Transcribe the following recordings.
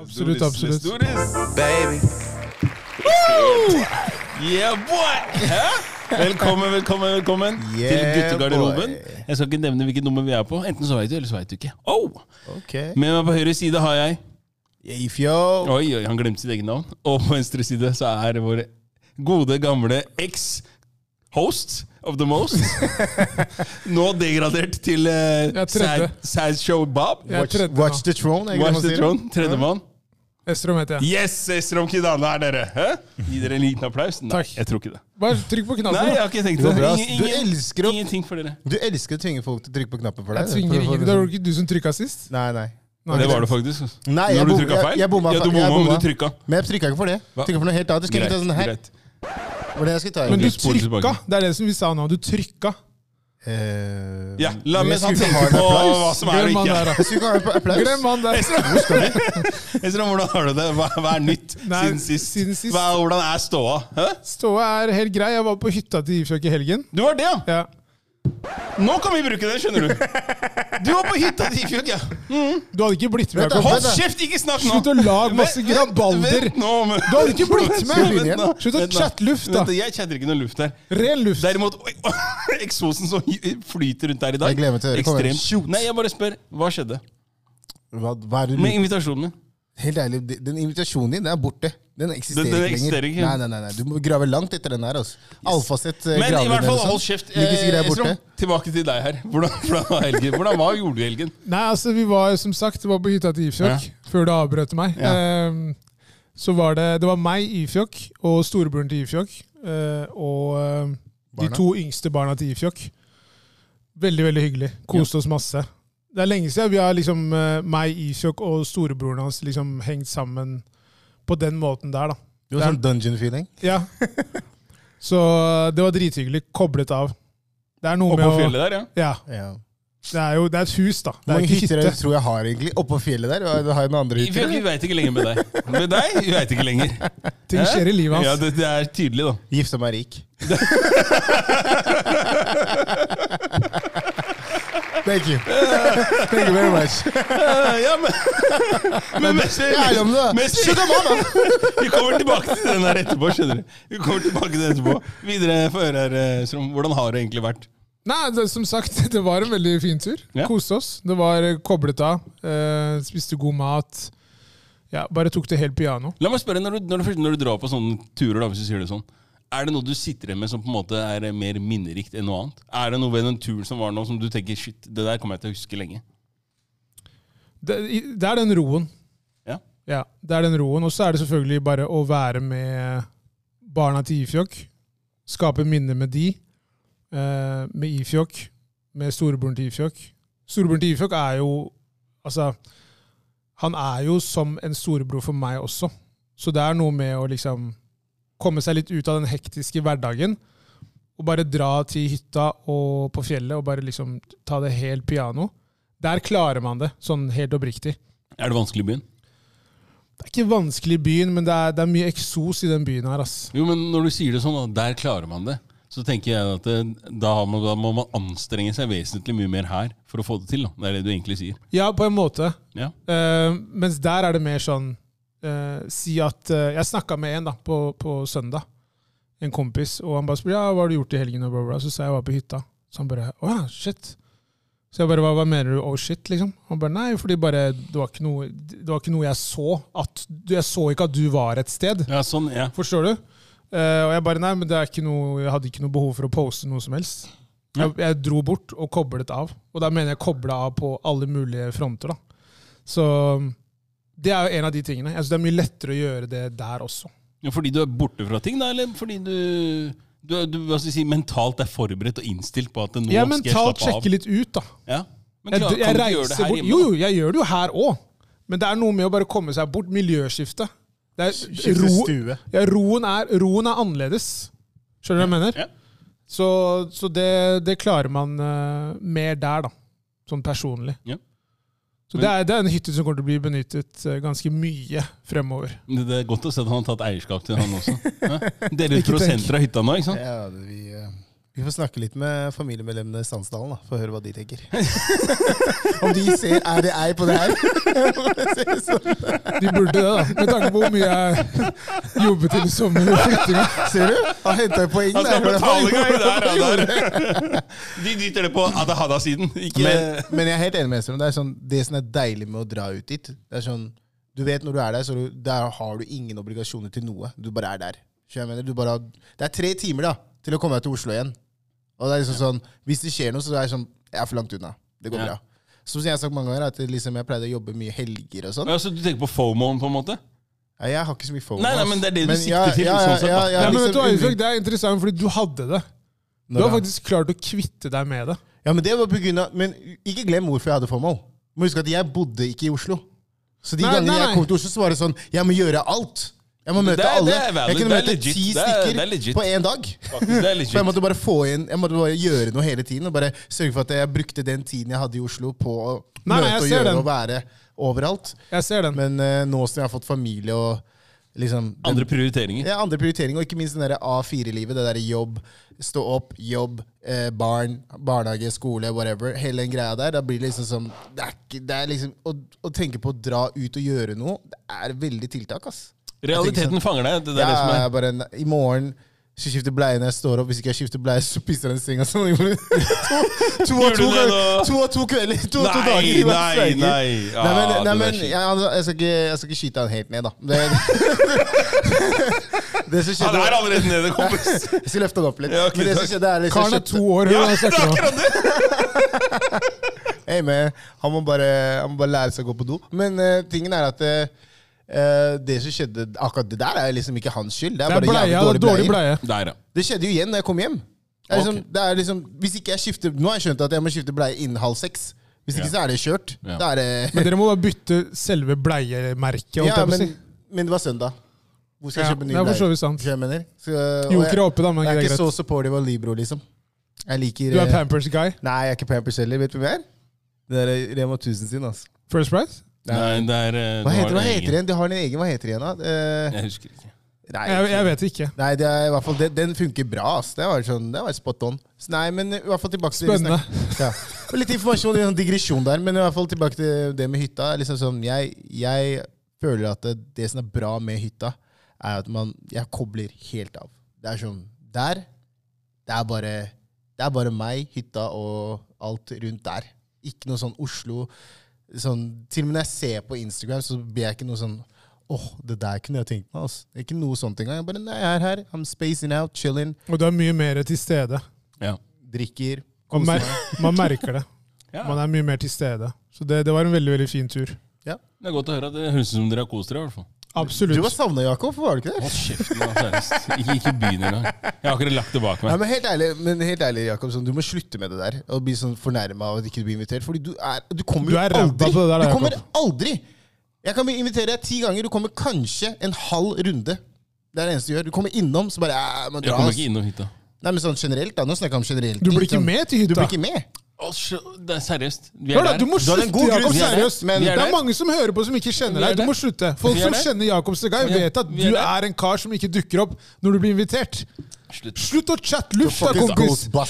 Absolutt, absolutt. Baby. Woo! this. baby. Yeah, boy! Hæ? Velkommen, velkommen, velkommen til Yeah, guttegarderoben. boy. Jeg skal ikke nevne hvilket nummer vi er på. Enten så vet du, eller så vet du ikke. Oh! Ok. Med meg på høyre side har jeg Ifjo. Oi, oi, han glemte sitt eget navn. Og på venstre side så er vår gode, gamle eks-host of the most. Nå degradert til uh, sad, sad Show Bob. Watch, watch the throne. Watch the throne. Tredjemann. Estrom heter jeg. Yes, Estrom Kidane er dere. Hæ? Gi dere en liten applaus. Nei, Takk. jeg tror ikke det. Bare trykk på knappen. Nei, jeg har ikke tenkt Det. Ingen, Du elsker å- ingenting for dere. Du elsker å tvinge folk til å trykke på knappen for deg. Jeg tvinger ingen. det Det var ikke du som trykka sist. Nei, nei. Nei. Det var det faktisk. Nei, jeg Når du trykka feil? jeg bomma Ja, du bomma, Jeg men du trykka. Men jeg trykka ikke for det. Trykka for noe helt annet. Du skulle ikke ta sånn her. greit. Var det jeg skulle ta? Men du trykka! Det er det som vi sa nå. Du trykka. Eh, Ja, la meg tenke på applaus. hva som er og Glem han ikke er. skulle ikke ha applaus. Glem han der. Estrom, hvordan har du det? Hva, hva er nytt Nei, siden sist? siden sist. Hva, hvordan er ståa? Hæ? Ståa er helt grei. Jeg var på hytta til Ifjok i helgen. Du var det, ja? Ja. Nå kan vi bruke det, skjønner du. Du var på hytta di i fjor, ja. Du hadde ikke blitt med. Hold kjeft, ikke snakk nå! Slutt å lage masse vent, grabalder. vent nå, men- Du hadde ikke blitt med. Slutt å chatte luft, da. Jeg chatter ikke noe luft her. Ren luft. Derimot eksosen som flyter rundt her i dag. Jeg gleder meg til å høre. Ekstremt. Nei, jeg bare spør. Hva skjedde Hva, hva er det med invitasjonen min? Helt ærlig, den invitasjonen din den er borte. Den eksisterer, Den- den eksisterer ikke. Nei, nei, nei, nei, Du må grave langt etter den her. Altså. Alfaset eh, Men i graver hvert den fall, hold sånn. kjeft. Eh. Esrom, tilbake til deg her. Hvordan, hvordan var helgen? Hvordan, var gjorde du helgen? Nei, altså vi var som sagt var på hytta til Ifjok før du avbrøt meg. Ja. Ehm, så var det Det var meg, Ifjok, og storebroren til Ifjok. eh, og ehm, de Barna? to yngste barna til Ifjok. Veldig, veldig hyggelig. Koste oss masse. Det er lenge siden vi har liksom meg, Ifjok og storebroren hans liksom hengt sammen på den måten der, da. Det var sånn dungeon-feeling. Ja. Så eh, det var drithyggelig. Koblet av. Det er noe Oppå med å fjellet der, ja. Ja. Ja. Det er jo det er et hus, da. Hvor er mange ikke hytter jeg tror jeg har egentlig oppå fjellet der? Du Har jo noen andre hytter? vi veit ikke lenger med deg. Med deg, vi veit ikke lenger. Ting skjer i livet hans. Ja, det, det er tydelig, da. Gifta meg rik. Thank you. Thank you very much. ja, men, men Messi! Vi kommer tilbake til den her etterpå. skjønner du Vi kommer tilbake til den etterpå Videre for her, Strøm. Strom. Hvordan har det egentlig vært? Nei, det, som sagt, det var en veldig fin tur. Ja. Koste oss. Det var eh, koblet av. Eh, spiste god mat. Ja, Bare tok det helt piano. La meg spørre, Når du, når du, når du drar på sånne turer, da, hvis du sier det sånn er det noe du sitter igjen med som på en måte er mer minnerikt enn noe annet? Er det noe ved den turen som var nå, som du tenker shit, det der kommer jeg til å huske lenge? Det, det er den roen. Ja. Ja, det er den roen. Og så er det selvfølgelig bare å være med barna til Ifjok. Skape minner med de. Eh, med Ifjok. Med storebroren til Ifjok. Storebroren til Ifjok er jo Altså, han er jo som en storebror for meg også. Så det er noe med å liksom komme seg litt ut av den hektiske hverdagen. Og bare dra til hytta og på fjellet og bare liksom ta det helt piano. Der klarer man det, sånn helt oppriktig. Er det vanskelig i byen? Det er ikke vanskelig i byen, men det er, det er mye eksos i den byen her. ass. Jo, men når du sier det sånn, da, der klarer man det, så tenker jeg at det, da, har man, da må man anstrenge seg vesentlig mye mer her for å få det til. Da. Det er det du egentlig sier. Ja, på en måte. Ja. Uh, mens der er det mer sånn eh, Si at eh, Jeg snakka med en da, på, på søndag, en kompis, og han bare spurte ja, hva har du gjort i helgen. Og bla, bla. Så sa jeg jeg var på hytta. Så han bare å ja, shit. Så jeg bare hva, hva mener du? Oh shit, liksom. Han bare nei, fordi bare det var ikke noe, det var ikke noe jeg så. At, jeg så ikke at du var et sted. Ja, sånn, ja. Forstår du? Eh, og jeg bare nei, men det er ikke noe, jeg hadde ikke noe behov for å poste noe som helst. Jeg, jeg dro bort og koblet av. Og da mener jeg kobla av på alle mulige fronter. da. Så det er jo en av de tingene. Jeg synes Det er mye lettere å gjøre det der også. Ja, Fordi du er borte fra ting, da? Eller fordi du, du, du hva skal jeg si, mentalt er forberedt og innstilt på at nå Jeg skal jeg mentalt slappe av? sjekker litt ut, da. Ja. Men klar, jeg kan du gjøre det her bort. hjemme? Jo, jo, jeg gjør det jo her òg. Men det er noe med å bare komme seg bort. Miljøskifte. Det er, ro, ja, roen, er, roen er annerledes. Skjønner du hva jeg mener? Ja. Så, så det, det klarer man uh, mer der, da. Sånn personlig. Ja. Så det er, det er en hytte som kommer til å bli benyttet eh, ganske mye fremover. Det er godt å se at han har tatt eierskap til han også. Deler Dere prosenter av hytta nå, ikke sant? Ja, det- vi, Vi får snakke litt med familiemedlemmene i Sandsdalen, da, for å høre hva de tenker. Om de ser er det ei på det her. De burde det, da. Med tanke på hvor mye jeg jobber til i sommer. flyttinga. Ser du? Han henta poeng Han skal der. betale gang der, ja, der. De dytter det på Adahada-siden. Ikke Men, men jeg er helt enig med Estrøm. Det er sånn, det som er deilig med å dra ut dit det er sånn, Du vet når du er der, så du, der har du ingen obligasjoner til noe. Du bare er der. Så jeg mener, du bare, har- det er tre timer da, til å komme deg til Oslo igjen. Og det er liksom sånn, Hvis det skjer noe, så er det sånn Jeg er for langt unna. Det går Ja. bra. Som jeg har sagt mange ganger, at liksom jeg pleide å jobbe mye helger og sånn. Ja, så du tenker på FOMO-en, på en måte? Ja, jeg har ikke så mye FOMO. Nei, nei, men det er det du Men sikter til, sånn sett, ja, Ja, ja, men vet du hva, Det er interessant, fordi du hadde det. Du har faktisk klart å kvitte deg med det. Ja, men det var på grunn av Men ikke glem hvorfor jeg hadde FOMO. Må huske at jeg bodde ikke i Oslo. Så de Nei, gangene nei, nei. jeg kom til Oslo, så var det sånn Jeg må gjøre alt. Jeg må møte Det alle. det er jeg kunne møte legit, ti det er- stykker det er på én dag. Faktisk, det jeg måtte bare få inn Jeg måtte bare gjøre noe hele tiden. Og bare sørge for at jeg brukte den tiden jeg hadde i Oslo, på å Nei, møte og gjøre den. og være overalt. Jeg ser den. Men uh, nå som jeg har fått familie og liksom den- Andre prioriteringer. ja, andre prioriteringer, og ikke minst den der A4-livet. Det der jobb, stå opp, jobb, eh, barn, barnehage, skole, whatever. Hele den greia der. Da blir det liksom sånn Det er, ikke, det er liksom å, å tenke på å dra ut og gjøre noe, det er veldig tiltak, ass. Realiteten fanger deg. Det er Ja, det som er. bare, I morgen skal skifter skifte bleie når jeg står opp. Hvis ikke jeg skifter bleie, så pisser den senga. Sånn. to, to, og to, to og to kvelder. To og to dager. Nei, nei, nei, Ja, nei. Ah, men, nei, men jeg, altså, jeg, skal ikke, jeg skal ikke skyte han helt ned, da. Det, det som Han skjedde er allerede nede, kompis. Jeg skal løfte den opp litt. Ja, okay, men det som skjedde er liksom Karen er to år, Ja, det er akkurat det! Hey, man, han, må bare, han må bare lære seg å gå på do. Men uh, tingen er at eh, det som skjedde Akkurat det der er liksom ikke hans skyld. Det er, Det er bare bleia, jævlig det dårlig bleier. bleie. Der, ja. Det skjedde jo igjen når jeg kom hjem. Det er liksom, okay. det er liksom, hvis ikke jeg skifter Nå har jeg skjønt at jeg må skifte bleie innen halv seks. Hvis ikke Ja. så er det kjørt. Ja. Er det Men dere må bare bytte selve bleiemerket. Ja, men, si. men det var søndag. Hvor skal jeg Ja, kjøpe ny det er så bleie? sant. Jeg mener? Så, er jeg, oppe, da, men jeg er det ikke så supportive av Libro, liksom. Jeg liker Du er eh, Pampers-guy. Nei, jeg er ikke Pampers heller. Vet du hvem jeg er? Det er Rema 1000 sin, altså. First price? Nei, det er eh, Hva heter, hva heter den? De har en egen, hva heter den da? Uh, Jeg husker ikke. nei, Jeg, jeg vet ikke. nei, det er i hvert fall, den, den funker bra. ass. Det var, sånn, det var spot on. Så nei, men i hvert fall tilbake til Spennende. Ja. Litt informasjon, en digresjon der, men i hvert fall tilbake til det med hytta. Liksom sånn, jeg, jeg føler at det, det som er bra med hytta, er at man, jeg kobler helt av. Det er sånn, der, det er bare, det er bare meg, hytta og alt rundt der. Ikke noe sånn Oslo. Sånn, til og med når jeg ser på Instagram, så blir jeg ikke noe sånn Åh, det der kunne jeg tenkt meg. Altså. Ikke noe sånt engang. Jeg bare, nei, jeg er her. I'm spacing out, chilling, Og du er mye mer til stede. Ja. drikker, Man, koser mer, meg. man merker det. Ja. Man er mye mer til stede. Så det, det var en veldig veldig fin tur. Det er godt å høre. at Det høres ut som dere har kost dere. i hvert fall. Absolutt. Du var savna, Jakob. Var du ikke det? Hold kjeften, da, seriøst. Ikke, ikke begynn engang. Jeg har akkurat lagt det bak Nei, meg. men helt ærlig, men helt ærlig Jakob, sånn, du må slutte med det der. Og bli sånn fornærma av at ikke du blir invitert. Fordi du, er, du kommer Du jo er aldri. på det der, da, du kommer aldri! Jeg kan invitere deg ti ganger. Du kommer kanskje en halv runde. Det er det eneste du gjør. Du kommer innom, så bare ja, må Jeg kommer ikke innom hytta. Nei, men sånn generelt, da. Nå snakker jeg om generelt. Du blir ikke sånn, med til Du blir ikke med. Det er seriøst. Vi Hør er da, der. du må slutte, Jakob. Seriøst. Men- Det er mange som hører på som ikke kjenner er deg. Du må slutte. Folk som kjenner Jakob Segay, vet at du er en kar som ikke dukker opp når du blir invitert. Slutt. Slutt å chatte luft, da, kompis! Da.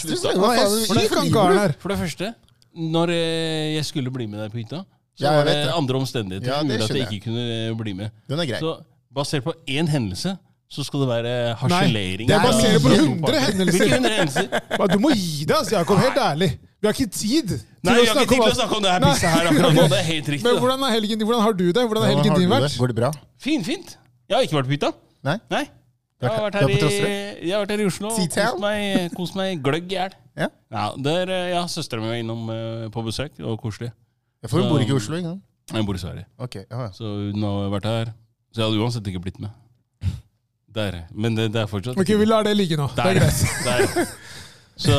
For det første, når eh, jeg skulle bli med deg på hytta, så Ja, var det andre omstendigheter Ja, som det gjorde at jeg ikke kunne eh, bli med. Den er grei. Så basert på én hendelse, så skal det være Nei, det er basert på Nei. 100 hendelser. 100 hendelser? Du må gi deg, altså, Jakob. Helt ærlig. Vi har ikke tid til Nei, å ikke snakke tid til om å snakke om det her pisset her akkurat nå. Det er helt riktig. Men da. hvordan, er helgen, hvordan har du det? Hvordan har helgen din vært? det? Går det bra? Fin, fint. Jeg har ikke vært på hytta. Nei? Nei. Jeg har vært her er i, jeg har vært her i Oslo og kost meg, kost meg gløgg i hjel. Ja. Ja, der, eh, ja, Søstera mi var innom eh, på besøk. Det var koselig. Ja, For hun bor ikke i Oslo engang. Jeg bor i Sverige, Ok, ja, ja. så hun har vært her. Så jeg hadde uansett ikke blitt med. Der. Men det, det er fortsatt Ok, Vi lar det ligge nå. Det er Der. greit. Så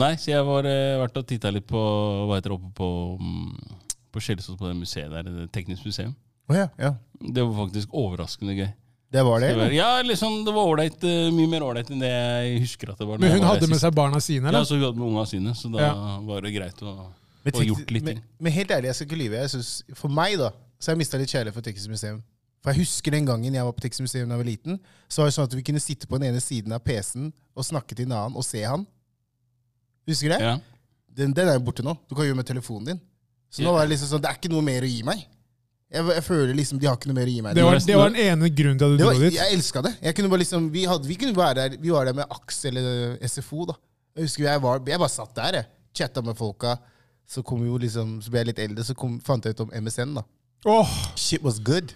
nei, så jeg har eh, vært og titta litt på Hva heter det oppe på mm, På Skjelsås, på det museet der. Det teknisk museum. Oh, ja, ja. Det var faktisk overraskende gøy. Det var det? Ja, liksom, det var ålreit, eh, mye mer ålreit enn det jeg husker at det var. Men hun var hadde med seg barna sine, Ja, så hun hadde med unga sine, så da Ja. var det greit å Men, Og gjort litt men, ting. men helt ærlig, jeg skal ikke lyve. Jeg synes, for meg, da, så har jeg mista litt kjærlighet for Teknisk museum. For jeg husker den gangen jeg var på Teknisk museum da jeg var liten, så var det sånn at vi kunne sitte på den ene siden av PC-en og snakke til en annen og se han. Husker du det? Ja. Den, den er jo borte nå. Du kan gjøre med telefonen din. Så nå var det liksom sånn, det er ikke noe mer å gi meg. Jeg, jeg føler liksom de har ikke noe mer å gi meg. Det var, det var den ene grunnen til at du dro dit. jeg elska det. Jeg kunne bare liksom, vi, hadde, vi kunne være der Vi var der med AKS eller SFO. da. Jeg husker jeg var, jeg bare satt der, jeg. Chatta med folka. Så kom jo liksom, så ble jeg litt eldre, så kom, fant jeg ut om MSN. da. Åh, Shit was good.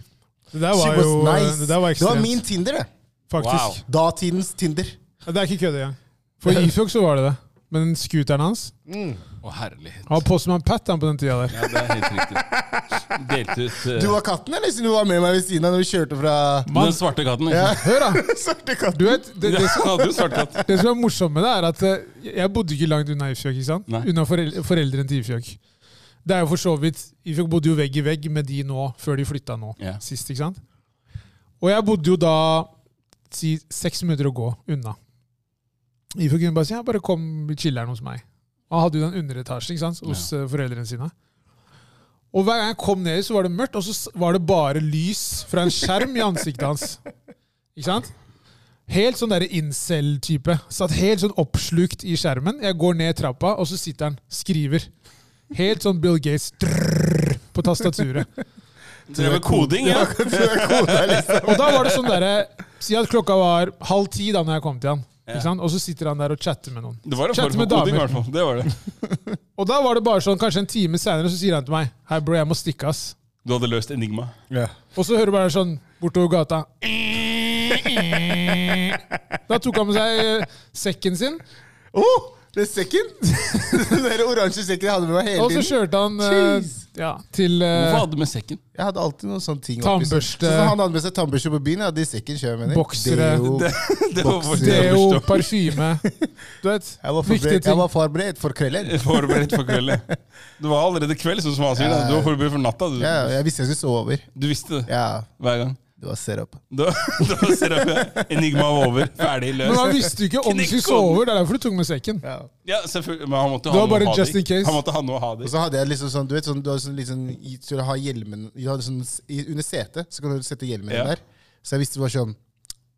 det der Shit var was jo nice. Det der var det var min Tinder, det. faktisk. Datidens Tinder. Det er ikke kødd engang. For Ifjok så var det det. Men scooteren hans Å, herlighet. Han var Postman Pat han på den tida der. Ja, det er helt riktig. Delt ut uh... Du var katten, eller? Du var med meg ved siden av når vi kjørte fra den svarte katten. Ja. Hør, da! Svarte katten. Du vet, det, det, som, ja, svart katt. det som er morsomt med det, er at eh, jeg bodde ikke langt unna Ifjok. ikke sant? Nei. Unna forel foreldrene til Ifjok. Det er jo for så vidt Ifjok bodde jo vegg i vegg med de nå, før de flytta nå. yeah. Sist, ikke sant? Og jeg bodde jo da si seks minutter å gå unna. Ifjok kunne bare si ja, bare kom i chiller'n hos meg. Han hadde jo den underetasjen ikke sant? hos ja. foreldrene sine. Og hver gang jeg kom ned, så var det mørkt, og så var det bare lys fra en skjerm i ansiktet hans. Ikke sant? Helt sånn derre incel-type. Satt helt sånn oppslukt i skjermen. Jeg går ned trappa, og så sitter han, skriver. Helt sånn Bill Gates drrrr, på tastaturet. Drev med koding, ja. Og da var det sånn derre Si at klokka var halv ti da når jeg kom til han. Ja. Ikke sant? Og så sitter han der og chatter med noen. Det var en form for koding, i hvert fall. Det var det. Og da var det bare sånn, kanskje en time senere så sier han til meg Hei, bro, jeg må stikke, ass. Du hadde løst enigma. Og så hører du bare sånn bortover gata Da tok han med seg eh, sekken sin, Oh, det er sekken! Den oransje sekken jeg hadde med meg hele og så tiden. kjørte han eh, Jeez. ja, til eh, Hvorfor hadde du med sekken? Jeg hadde alltid noen sånne ting. oppi. Tannbørste. Sånn som han hadde med seg tannbørste på byen. Jeg hadde i sekken mener jeg. Boksere. Deo. Det var deo, det parfyme Du vet, Jeg var, viktige forberedt, jeg ting. var forberedt for kvelden. Forberedt for kvelden. Det var allerede kveld, som han sier. da. Du var forberedt for natta. Du, Ja, jeg visste jeg skulle sove over. du visste det Ja, hver gang. Det var setup. Det var setup, ja. Enigma var over. Ferdig løs. Men han visste jo ikke om du skulle over. sove. Det er derfor du tok med sekken. Ja. Ja, selvfølgelig. Men han måtte Det ha noe å ha just det i. Han måtte ha noe å ha det Og så hadde jeg liksom sånn, du vet sånn, du har sånn, liksom, i- til å ha hjelmen du hadde sånn, Under setet så kan du sette hjelmen Ja. der. Så jeg visste det var sånn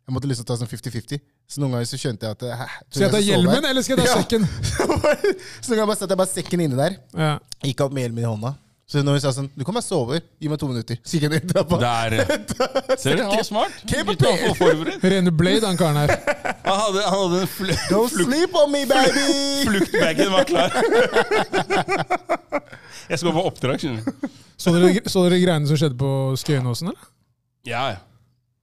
Jeg måtte liksom ta sånn 50-50. Så noen ganger så skjønte jeg at hæ, Skal jeg ta hjelmen, eller skal jeg ta Ja. sekken? så noen ganger bare satte jeg bare sekken inne der. Ja. Gikk opp med hjelmen i hånda. Så når hun sa sånn Du kan bare sove. Gi meg to minutter. Så gikk jeg ned i trappa. Der. Ser du? Han var smart. Gutta var forberedt. Rene Blade, han karen her. Han hadde, han hadde en fl Don't sleep on me, baby! fluktbagen var klar. Jeg skal på oppdrag, skjønner du. Så dere, så dere greiene som skjedde på Skøyenåsen, eller? Ja, ja.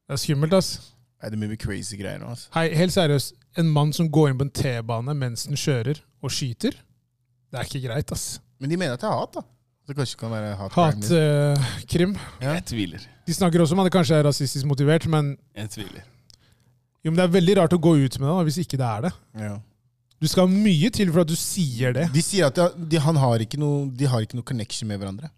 Det er skummelt, ass. Nei, det er mye crazy greier nå. ass. Hei, helt seriøst. En mann som går inn på en T-bane mens den kjører, og skyter, det er ikke greit, ass. Men de mener at det er hat, da. Det kanskje kan være hat crime, liksom. Ja. Jeg tviler. De snakker også om at det kanskje er rasistisk motivert, men, Jeg tviler. jo, men det er veldig rart å gå ut med det hvis ikke det er det. Ja. Du skal ha mye til for at du sier det. De sier at de, de, han har ikke noe, de har ikke noe connection med hverandre.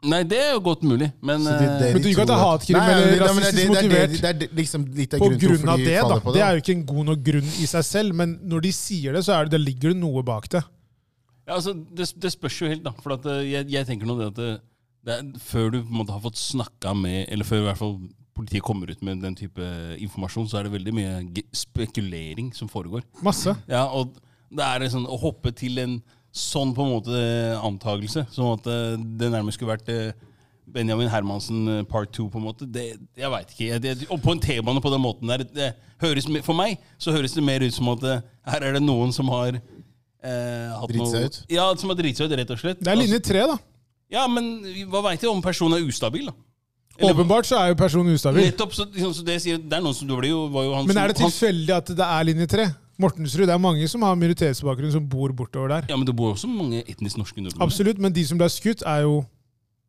Nei, det er jo godt mulig, men det- det eh, Men du gikk ikke at det er hatkrim eller men det- men rasistisk det- motivert Det er liksom litt av på grunn av det, da. Det det. er jo ikke en god nok grunn i seg selv, men når de sier det, så er det, det ligger det noe bak det. Ja, altså, det, det spørs jo helt, da. For at, eh, jeg, jeg tenker nå det at det, det er, før du på en måte har fått snakka med Eller før i hvert fall politiet kommer ut med den type informasjon, så er det veldig mye spekulering som foregår. Masse. Ja, og det er sånn å hoppe til en sånn på en måte antakelse, som at eh, det nærmest skulle vært eh, Benjamin Hermansen eh, part two, på en måte. Det, jeg veit ikke. Det, og på en T-bane på den måten der, det høres, for meg så høres det mer ut som at eh, her er det noen som har eh, hatt Dritt seg noe- ut? Ja, som har dritt seg ut, rett og slett. Det er linje tre, da. Altså, ja, men hva veit jeg om personen er ustabil, da? Eller- Åpenbart så er jo personen ustabil. Nettopp, så, liksom, så det sier, det er noen som du blir jo, var jo han Men er det tilfeldig at det er linje tre? Mortensrud, det er mange som har minoritetsbakgrunn som bor bortover der. Ja, men det bor også mange etnisk norske nordmenn. Absolutt, men de som ble skutt, er jo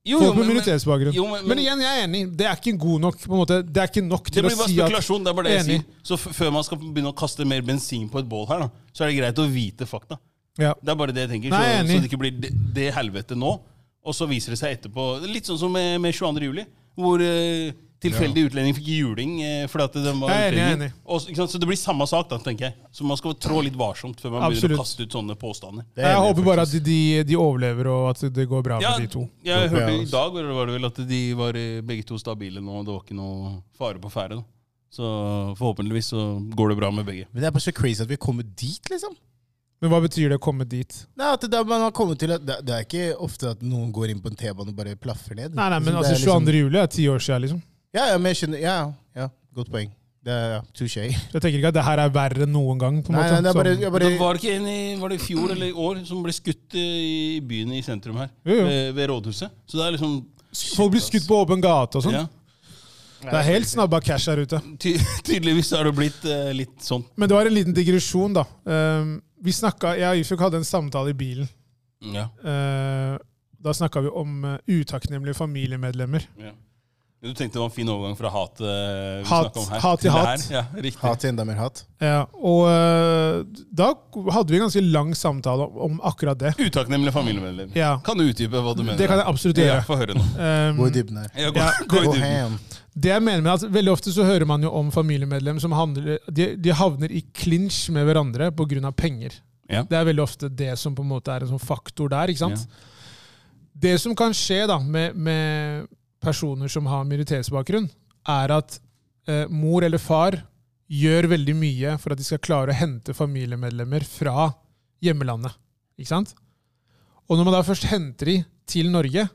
Jo, folk med men- men- men- Men igjen, jeg er enig. Det er ikke god nok. på en måte. Det er ikke nok til å si blir bare si at spekulasjon. det er bare det jeg Enig. sier. Så før man skal begynne å kaste mer bensin på et bål her, da, så er det greit å vite fakta. ja. Det er bare det jeg tenker. Nei, jeg så, så det ikke blir det, det helvete nå, og så viser det seg etterpå Litt sånn som med, med 22. juli, hvor eh, tilfeldig utlending fikk juling eh, fordi at den var Jeg er enig, jeg er utlending. enig. Og, ikke sant? Så det blir samme sak, da, tenker jeg. Så man skal trå litt varsomt før man begynner å kaste ut sånne påstander. Det er Jeg enig, håper bare at faktisk. de, de overlever, og at det går bra Ja, med de to. jeg Håper hørte jeg i også. dag var det vel at de var eh, begge to stabile nå, og det var ikke noe fare på ferde. da. Så forhåpentligvis så går det bra med begge. Men det er bare så crazy at vi kommer dit, liksom. Men hva betyr det å komme dit? Nei, at det, er- man har kommet til at det, det er ikke ofte at noen går inn på en T-bane og bare plaffer ned. Nei, nei, men Liksom, det altså 22. liksom- 22. juli er ti år siden, liksom. Ja, ja, men jeg skjønner. Ja, ja, godt poeng. Det er touché. Så jeg tenker ikke at det her er verre enn noen gang. på Nei, måte. nei, det er bare, bare det var det ikke en i var det i fjor eller i år som ble skutt eh, i byen i sentrum her? Jo, jo. Ved, ved rådhuset. Så det er liksom Folk blir skutt på åpen gate og sånn. ja, Det er helt snabba cash her ute. ty Tydeligvis har det blitt uh, litt sånn. Men det var en liten digresjon, da. Uh, vi snakka, Jeg og Ifjok hadde en samtale i bilen. Ja. Uh, da snakka vi om uh, utakknemlige familiemedlemmer. ja. Du tenkte det var en fin overgang fra hat, uh, vi Hat- om her, hat til hat. her. Ja, riktig. hat til enda mer hat. Ja, og uh, da hadde vi en ganske lang samtale om, om akkurat det. Utakknemlige familiemedlem. Ja, Kan du utdype hva du mener? Det kan jeg absolutt Ja, gjøre. Få høre nå. Um, Gå i dybden her. Ja, gå, Ja, gå i dybden. Det jeg mener med at Veldig ofte så hører man jo om familiemedlem som handler, de, de havner i clinch med hverandre pga. penger. Ja. Det er veldig ofte det som på en måte er en sånn faktor der. ikke sant? Det som kan skje da med, med personer som har minoritetsbakgrunn, er at eh, mor eller far gjør veldig mye for at de skal klare å hente familiemedlemmer fra hjemmelandet. Ikke sant? Og når man da først henter de til Norge,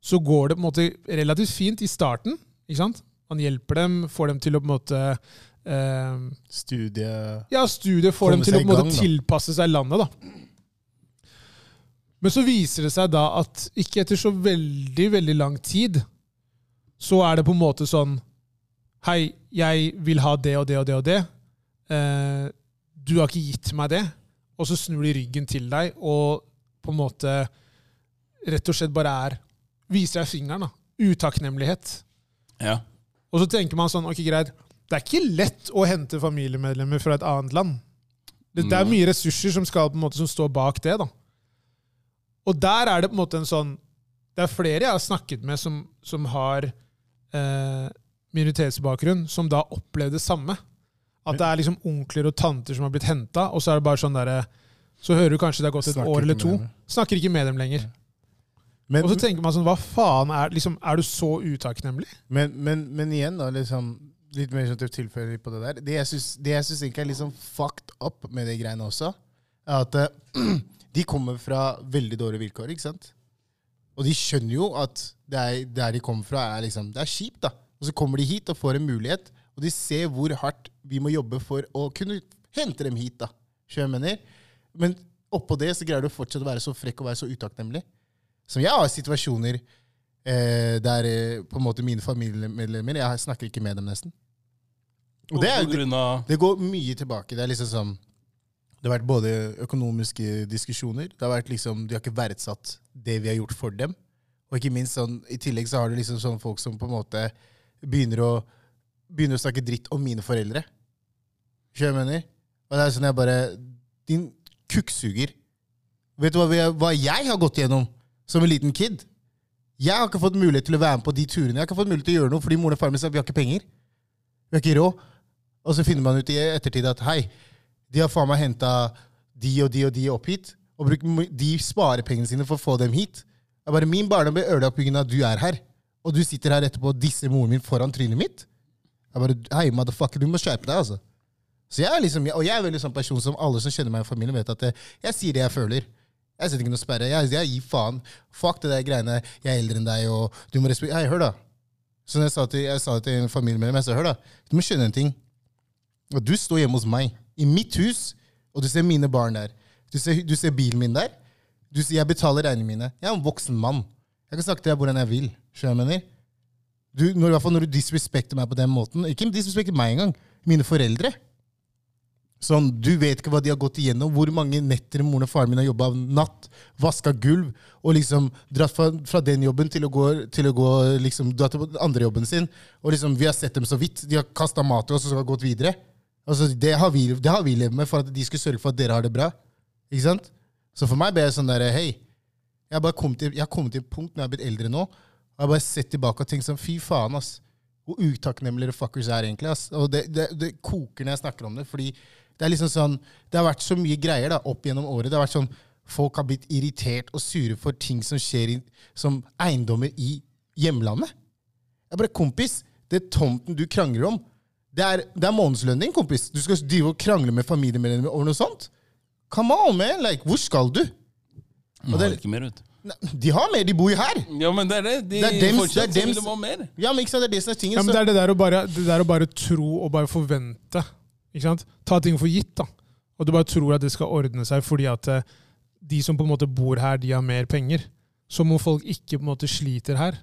så går det på en måte relativt fint i starten. ikke sant? Man hjelper dem, får dem til å på en måte eh, Studie ja, studiet får dem til å på en måte gang, tilpasse seg landet. da. Men så viser det seg da at ikke etter så veldig, veldig lang tid, så er det på en måte sånn Hei, jeg vil ha det og det og det og det. Eh, du har ikke gitt meg det. Og så snur de ryggen til deg og på en måte rett og slett bare er Viser deg fingeren. da. Utakknemlighet. Ja. Og så tenker man sånn, ok greit, det er ikke lett å hente familiemedlemmer fra et annet land. Det, det er mye ressurser som skal på en måte som står bak det. da. Og der er det på en måte en sånn Det er flere jeg har snakket med som, som har eh, minoritetsbakgrunn, som da opplevde det samme. At det er liksom onkler og tanter som har blitt henta, og så er det bare sånn derre Så hører du kanskje det har gått et Snakker år eller to. Snakker ikke med dem lenger. Men, Og så tenker man sånn Hva faen er liksom, Er du så utakknemlig? men, men, men igjen, da, liksom litt mer sånn til tilfelle på det der. Det jeg syns, det jeg syns egentlig er sånn fucked up med de greiene også, er at eh, de kommer fra veldig dårlige vilkår, ikke sant? Og de skjønner jo at det er, der de kommer fra, er liksom, det er kjipt, da. Og så kommer de hit og får en mulighet, og de ser hvor hardt vi må jobbe for å kunne hente dem hit, da. Skjønner mener? Men oppå det så greier du fortsatt å være så frekk og være så utakknemlig. Som jeg har situasjoner eh, der eh, på en måte mine familiemedlemmer Jeg snakker ikke med dem, nesten. Og det, er, det, det går mye tilbake. Det er liksom sånn Det har vært både økonomiske diskusjoner Det har vært liksom, De har ikke verdsatt det vi har gjort for dem. Og ikke minst sånn, i tillegg så har du liksom sånne folk som på en måte begynner å, begynner å snakke dritt om mine foreldre. Skjønner du hva jeg mener? Og det er sånn jeg bare Din kukksuger. Vet du hva, hva jeg har gått gjennom som en liten kid? Jeg har ikke fått mulighet til å være med på de turene. Jeg har ikke fått mulighet til å gjøre noe fordi moren og faren min sa vi har ikke penger. Vi har ikke råd. Og så finner man ut i ettertid at hei, de har faen meg henta de og de og de opp hit. Og bruk, de sparer pengene sine for å få dem hit. Jeg bare, Min barndom ble ødelagt pga. at du er her. Og du sitter her etterpå og disser moren min foran trynet mitt. Jeg bare, hei, motherfucker, du må skjerpe deg, altså. Så jeg er liksom, Og jeg er veldig sånn person som alle som kjenner meg i familien, vet at jeg, jeg sier det jeg føler. Jeg setter ikke noe sperre. Jeg, jeg gir faen. Fuck det der greiene. Jeg er eldre enn deg, og du må respektere Hei, hør, da. Så jeg sa til, jeg sa til en familiemedlem, jeg sa hør, da. Du må skjønne en ting. Og du står hjemme hos meg, i mitt hus, og du ser mine barn der. Du ser, du ser bilen min der. Du sier jeg betaler regningene mine. Jeg er en voksen mann. Jeg kan snakke til deg hvordan jeg vil. Skjønner jeg mener? Du, når, når du disrespekter meg på den måten. Ikke disrespekter meg engang. Mine foreldre. Sånn, Du vet ikke hva de har gått igjennom. Hvor mange netter moren og faren min har jobba natt, vaska gulv og liksom dratt fra, fra den jobben til å gå, til å gå liksom, dratt til andre jobben sin. Og liksom, Vi har sett dem så vidt. De har kasta mat til oss og så har gått videre. Altså, det, har vi, det har vi levd med for at de skulle sørge for at dere har det bra. Ikke sant? Så for meg ble det sånn der, hei, jeg har kommet til, jeg har til et punkt når jeg har blitt eldre nå, og jeg har bare sett tilbake og tenkt sånn, fy faen, ass. Hvor utakknemlige fuckers er egentlig. ass. Og det, det, det koker når jeg snakker om det, fordi det er liksom sånn, det har vært så mye greier da, opp gjennom året. Det har vært sånn, Folk har blitt irritert og sure for ting som skjer i, som eiendommer i hjemlandet. Jeg bare, kompis, det tomten du krangler om, det er, det er månedslønnen din, kompis. Du skal drive og krangle med familiemedlemmer over noe sånt? Come on, man! Like, hvor skal du? De det- har ikke mer, vet du. Nei, De har mer, de bor jo her! Ja, men det er det. De Det er dems- fortsatt det er så vil dems- de ha mer. Ja, men ikke sant, det er det som er tingen. Ja, men så- det er det der å bare, det der å bare tro og bare forvente. Ikke sant? Ta ting for gitt. da. Og du bare tror at det skal ordne seg fordi at eh, de som på en måte bor her, de har mer penger. Som om folk ikke på en måte sliter her.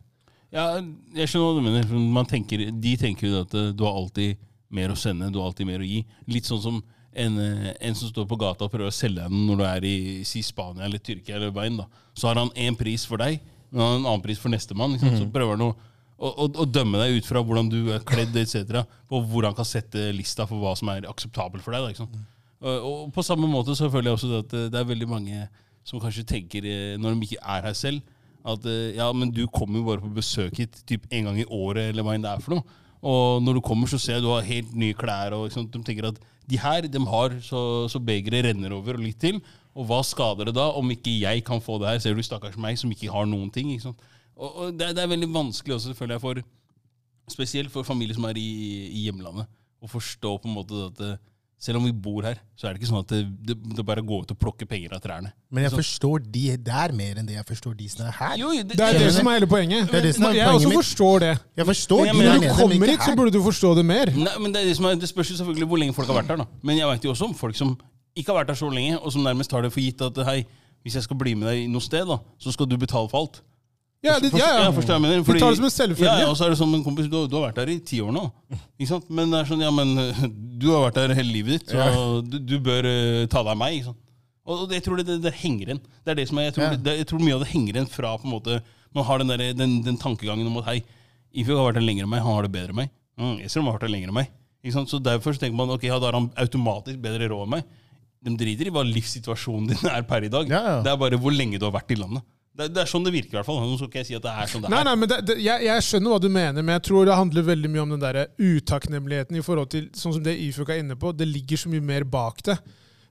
Ja, jeg skjønner hva du mener. for Man tenker, de tenker jo at eh, du har alltid mer å sende, du har alltid mer å gi. Litt sånn som en, eh, en som står på gata og prøver å selge deg den når du er i si Spania eller Tyrkia eller Bein. da. Så har han én pris for deg, men han har en annen pris for nestemann. Liksom. Mm. Så prøver han å, å, å, å dømme deg ut fra hvordan du er kledd etc. På hvor han kan sette lista for hva som er akseptabelt for deg. da, sant? Og, og på samme måte så føler jeg også det at eh, det er veldig mange som kanskje tenker, eh, når de ikke er her selv, at ja, men du kommer jo bare på besøk hit typ en gang i året, eller hva enn det er for noe. Og når du kommer, så ser jeg du har helt nye klær. og liksom. De tenker at de her de har så, så begeret renner over og litt til. Og hva skader det da om ikke jeg kan få det her? Ser du stakkars meg som ikke har noen ting? Og, og det, det er veldig vanskelig også, jeg, for spesielt for familier som er i, i hjemlandet, å forstå på en måte at eh, selv om vi bor her, så er det ikke sånn at det, det, det bare går ut og plukker penger av trærne. Men jeg forstår de der mer enn det jeg forstår de som er her. Jo, Det er det som er hele poenget. Det er det som er jeg poenget også mitt. forstår det. Jeg forstår Men jeg de mener- der Når du kommer ikke hit, så burde du forstå det mer. Nei, men det, er det, som er, det spørs jo selvfølgelig hvor lenge folk har vært her. da. Men jeg vet jo også om folk som ikke har vært her så lenge, og som nærmest tar det for gitt at hei, hvis jeg skal bli med deg noe sted, da, så skal du betale for alt. Ja, det, ja, ja. forstår jeg mener. Fordi, de tar det som en selvfølge. ja, og så er det sånn, men kompis, du, du har vært der i ti år nå. Ikke sant? Men det er sånn, ja, men du har vært der hele livet ditt, så du, du bør uh, ta deg av meg. ikke sant? Og, og jeg tror det, det, det henger igjen. Det er det som er, jeg, tror, det, jeg tror mye av det henger igjen fra på en måte, Man har den, der, den, den tankegangen om at hei, Ifjok har vært der lenger enn meg, han har det bedre enn meg. Mm, Esrom har vært der lenger enn meg. Ikke sant? Så Derfor så tenker man ok, ja, da har han automatisk bedre råd enn meg. De driter i hva livssituasjonen din er per i dag. Det er bare hvor lenge du har vært i landet. Det, det er sånn det virker, i hvert fall. Nå skal ikke jeg si at det er sånn det Nei, er. nei, men det, det, jeg, jeg skjønner hva du mener, men jeg tror det handler veldig mye om den der utakknemligheten i forhold til sånn som det Ifuk er inne på. Det ligger så mye mer bak det.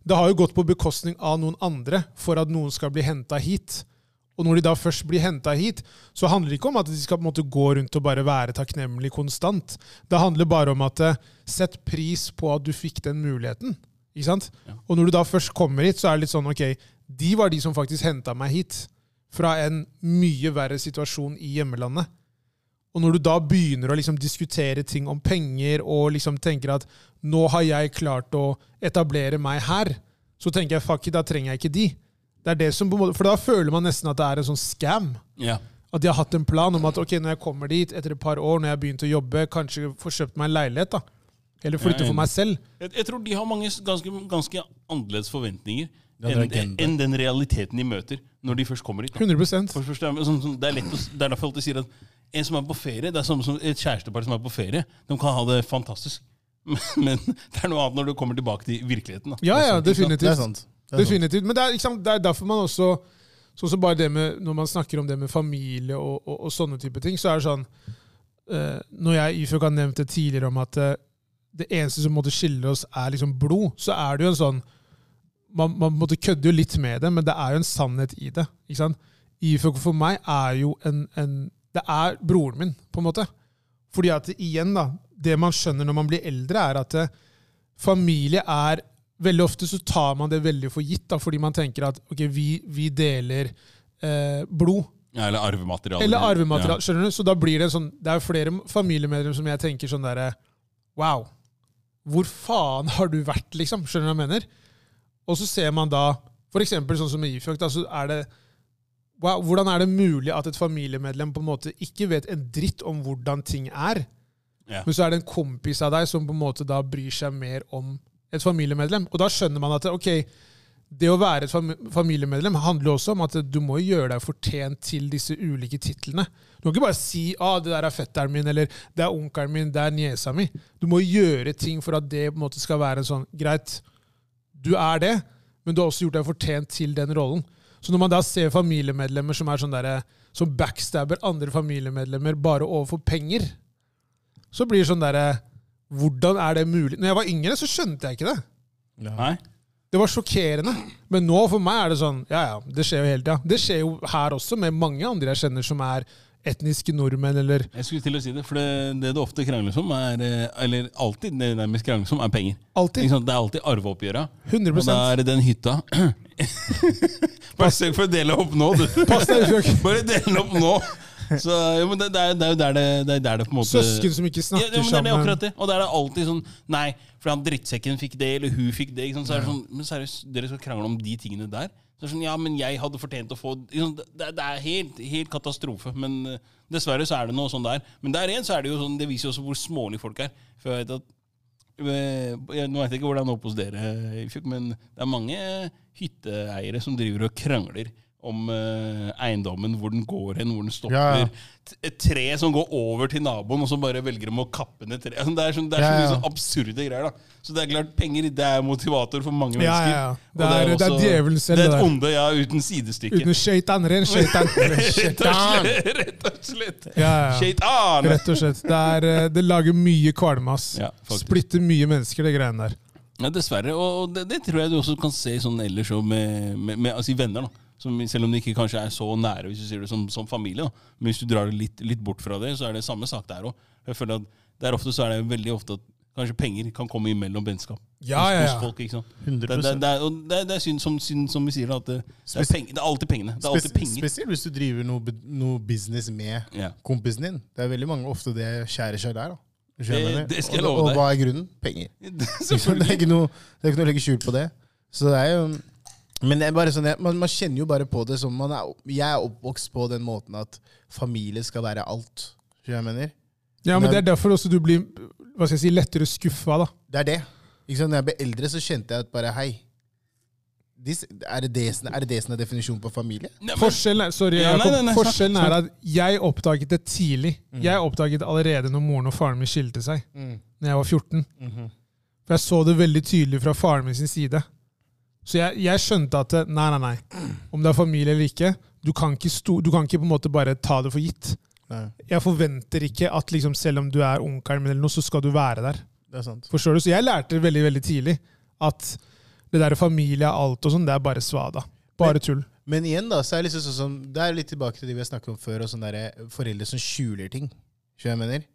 Det har jo gått på bekostning av noen andre for at noen skal bli henta hit. Og når de da først blir henta hit, så handler det ikke om at de skal på en måte gå rundt og bare være takknemlig konstant. Det handler bare om at eh, sett pris på at du fikk den muligheten. Ikke sant? Ja. Og når du da først kommer hit, så er det litt sånn ok, de var de som faktisk henta meg hit fra en mye verre situasjon i hjemmelandet. Og når du da begynner å liksom diskutere ting om penger og liksom tenker at nå har jeg klart å etablere meg her, så tenker jeg fuck it, da trenger jeg ikke de. Det er det som på en måte, For da føler man nesten at det er en sånn scam. Yeah. At de har hatt en plan om at ok, når jeg kommer dit etter et par år, når jeg har begynt å jobbe, kanskje få kjøpt meg en leilighet. da. Eller flytte for meg selv. Jeg, jeg tror de har mange ganske, ganske annerledes forventninger er enn en den realiteten de møter når de først kommer dit. 100%. For først, sånn, sånn, det, er lett å, det er derfor jeg alltid sier at en som er på ferie, det er samme som et kjærestepar som er på ferie. De kan ha det fantastisk. Men det er noe annet når du kommer tilbake til virkeligheten. da. Ja, ja, Det er definitivt. sant. Det er sant. Definitivt. Men det er, liksom, det er derfor man også Sånn som bare det med, Når man snakker om det med familie og, og, og sånne type ting, så er det sånn eh, Når jeg Ifjok har nevnt det tidligere om at eh, det eneste som måtte skille oss, er liksom blod, så er det jo en sånn Man, man kødde jo litt med det, men det er jo en sannhet i det. ikke sant? Ifjok for meg er jo en, en Det er broren min, på en måte. Fordi at igjen, da Det man skjønner når man blir eldre, er at eh, familie er Veldig ofte så tar man det veldig for gitt, da, fordi man tenker at ok, vi, vi deler eh, blod. Ja, eller arvemateriale. Eller arvemateriale. skjønner du? Så da blir det en sånn Det er jo flere familiemedlemmer som jeg tenker sånn derre Wow, hvor faen har du vært, liksom? Skjønner du hva jeg mener? Og så ser man da eksempel sånn som med Ifjok, så er det Hvordan er det mulig at et familiemedlem på en måte ikke vet en dritt om hvordan ting er, Ja. men så er det en kompis av deg som på en måte da bryr seg mer om et familiemedlem. Og da skjønner man at ok, det å være et familiemedlem handler også om at du må gjøre deg fortjent til disse ulike titlene. Du må ikke bare si ah, det der er fetteren min, eller det er onkelen min, det er niesa mi. Du må gjøre ting for at det på en måte skal være en sånn Greit, du er det, men du har også gjort deg fortjent til den rollen. Så når man da ser familiemedlemmer som er sånn der, som backstabber andre familiemedlemmer bare overfor penger, så blir det sånn derre Hvordan er det mulig? Når jeg var yngre, så skjønte jeg ikke det. Nei? Det var sjokkerende. Men nå for meg er det sånn Ja, ja, det skjer jo hele tida. Det skjer jo her også med mange andre jeg kjenner som er etniske nordmenn, eller Jeg skulle til å si det, for det, det du ofte krangles om, er eh, Eller alltid det nærmest krangles om, er penger. Altid. Det er alltid arveoppgjøra. 100 Og da er det den hytta Bare sørg for å dele opp nå, du. Pass deg, Fjokk. Bare dele opp nå. Så, jo, men det, det, er, det er jo der det, det, er der det på en måte Søsken som ikke snakker snakker ja, men det er akkurat det. Og da er det alltid sånn Nei, for han drittsekken fikk det, eller hun fikk det. Ikke sant? Så er det sånn, men seriøst, dere skal krangle om de tingene der? Så sånn, ja, men jeg hadde fortjent å få? Det, det er helt, helt katastrofe. Men eh, dessverre så er det noe sånn der. Men der igjen så er det jo sånn, det viser jo også hvor smålige folk er. For jeg vet at eh, jeg, Nå vet jeg ikke hvordan det er oppe hos dere, men det er mange hytteeiere som driver og krangler om eh, eiendommen, hvor den går hen, hvor den stopper. Ja. T- Et tre som går over til naboen, og så bare velger de å kappe ned treet. Altså, det er, sånn, det er så Ja, mye ja. sånn absurde greier. da. Så det er klart, penger det er motivator for mange Ja, mennesker. ja, ja. Og Det er, det er djevelen selv, Det det er et der. onde, ja, uten sidestykke. Uten skøytan, ren skøytan. Rett og slett. Rett og slett. Ja, ja. Shaitan! Rett og slett. Det, er, eh, det lager mye kvalme, ass. Ja, faktisk. Splitter mye mennesker, det greiene der. Ja, dessverre. Og og det, det tror jeg du også kan se sånn ellers med, med, med altså, i venner. da. Som, selv om de ikke kanskje er så nære hvis du sier det som, som familie. da. Men hvis du drar det litt, litt bort fra det, så er det samme sak der òg. Jeg føler at der ofte så er det veldig ofte at kanskje penger kan komme imellom vennskap. Ja, ja, ja. folk, ikke sant? 100 Det, det, det, er, og det, er synd, som, synd, som vi sier, da, at det, det, er peng, det er alltid pengene. Det er alltid penger. spesielt hvis du driver noe, noe business med Ja. kompisen din. Det er veldig mange ofte det skjærer seg der. da. Det- det skal jeg love deg. og og hva er grunnen? Penger. Det er ikke noe, det er ikke noe å legge skjul på det. Så det er jo Men det er bare sånn, man, man kjenner jo bare på det som man er, Jeg er oppvokst på den måten at familie skal være alt. Skjønner jeg mener? Ja, men Det er derfor også du blir hva skal jeg si, lettere skuffa. da. Det er det. Ikke sant? Når jeg ble eldre, så kjente jeg at bare Hei. Er, det det, som- er det det som er definisjonen på familie? Nei, men- Forskjellen er, sorry, Ja, nei, nei, nei, Forskjellen er at jeg oppdaget det tidlig. Mm. Jeg oppdaget det allerede når moren og faren min skilte seg. Mm. Når jeg var 14. Mhm. For jeg så det veldig tydelig fra faren min sin side. Så jeg, jeg skjønte at eh, nei, nei, nei. Om det er familie eller ikke, du kan ikke, sto, du kan ikke på en måte bare ta det for gitt. Nei, Jeg forventer ikke at liksom, selv om du er onkelen min, eller noe, så skal du være der. det er sant. Forstår du? Så jeg lærte veldig veldig tidlig at det der familie og alt og sånn, det er bare svada. Bare tull. Men igjen, da, så er det liksom sånn Det er litt tilbake til det vi har snakket om før, og sånne der foreldre som skjuler ting. Skjønner jeg mener?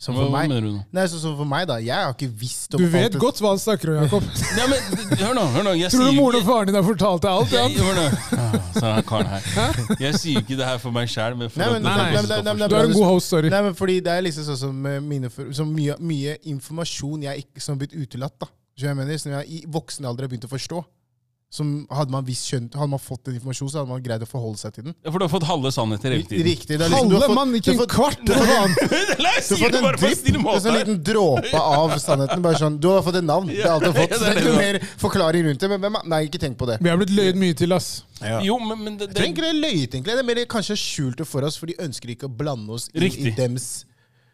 Som for meg. Nei, så, som for meg, da. Jeg har ikke visst om Du vet det- godt hva han snakker om, Jakob. Ja, men Hør nå. hør nå jeg Tror du moren og faren din har fortalt deg alt? Ja? Jeg, hør nå. Ah, så er han karen her. Jeg sier ikke det her for meg sjæl, men for Nei, men- det nei, nei, nei, nei, forstå. nei, Du er en god host, sorry. Nei, men fordi det er liksom sånn som mine så mye, mye informasjon jeg ikke, som har blitt utelatt, da. Så jeg mener? Som jeg i voksen alder har begynt å forstå. Som hadde man visst skjønt, hadde man fått den informasjonen, så hadde man greid å forholde seg til den. Ja, For du har fått halve sannheter hele tiden. Riktig. Det er liksom, Halve mann, ikke en fått- kvart! du har fått- har det en drypp, en sånn liten dråpe av sannheten. Bare sånn, Du har fått et navn. Det er alt du har fått. Ja, Så det er det er ikke noe mer forklaring rundt det. Men hvem, er- nei, ikke tenk på det. Vi har blitt løyet mye til, ass. Jo, men, men det, Jeg tenker det, det er løyet, egentlig. Det er mer kanskje skjult det for oss, for de ønsker ikke å blande oss inn Riktig. i dems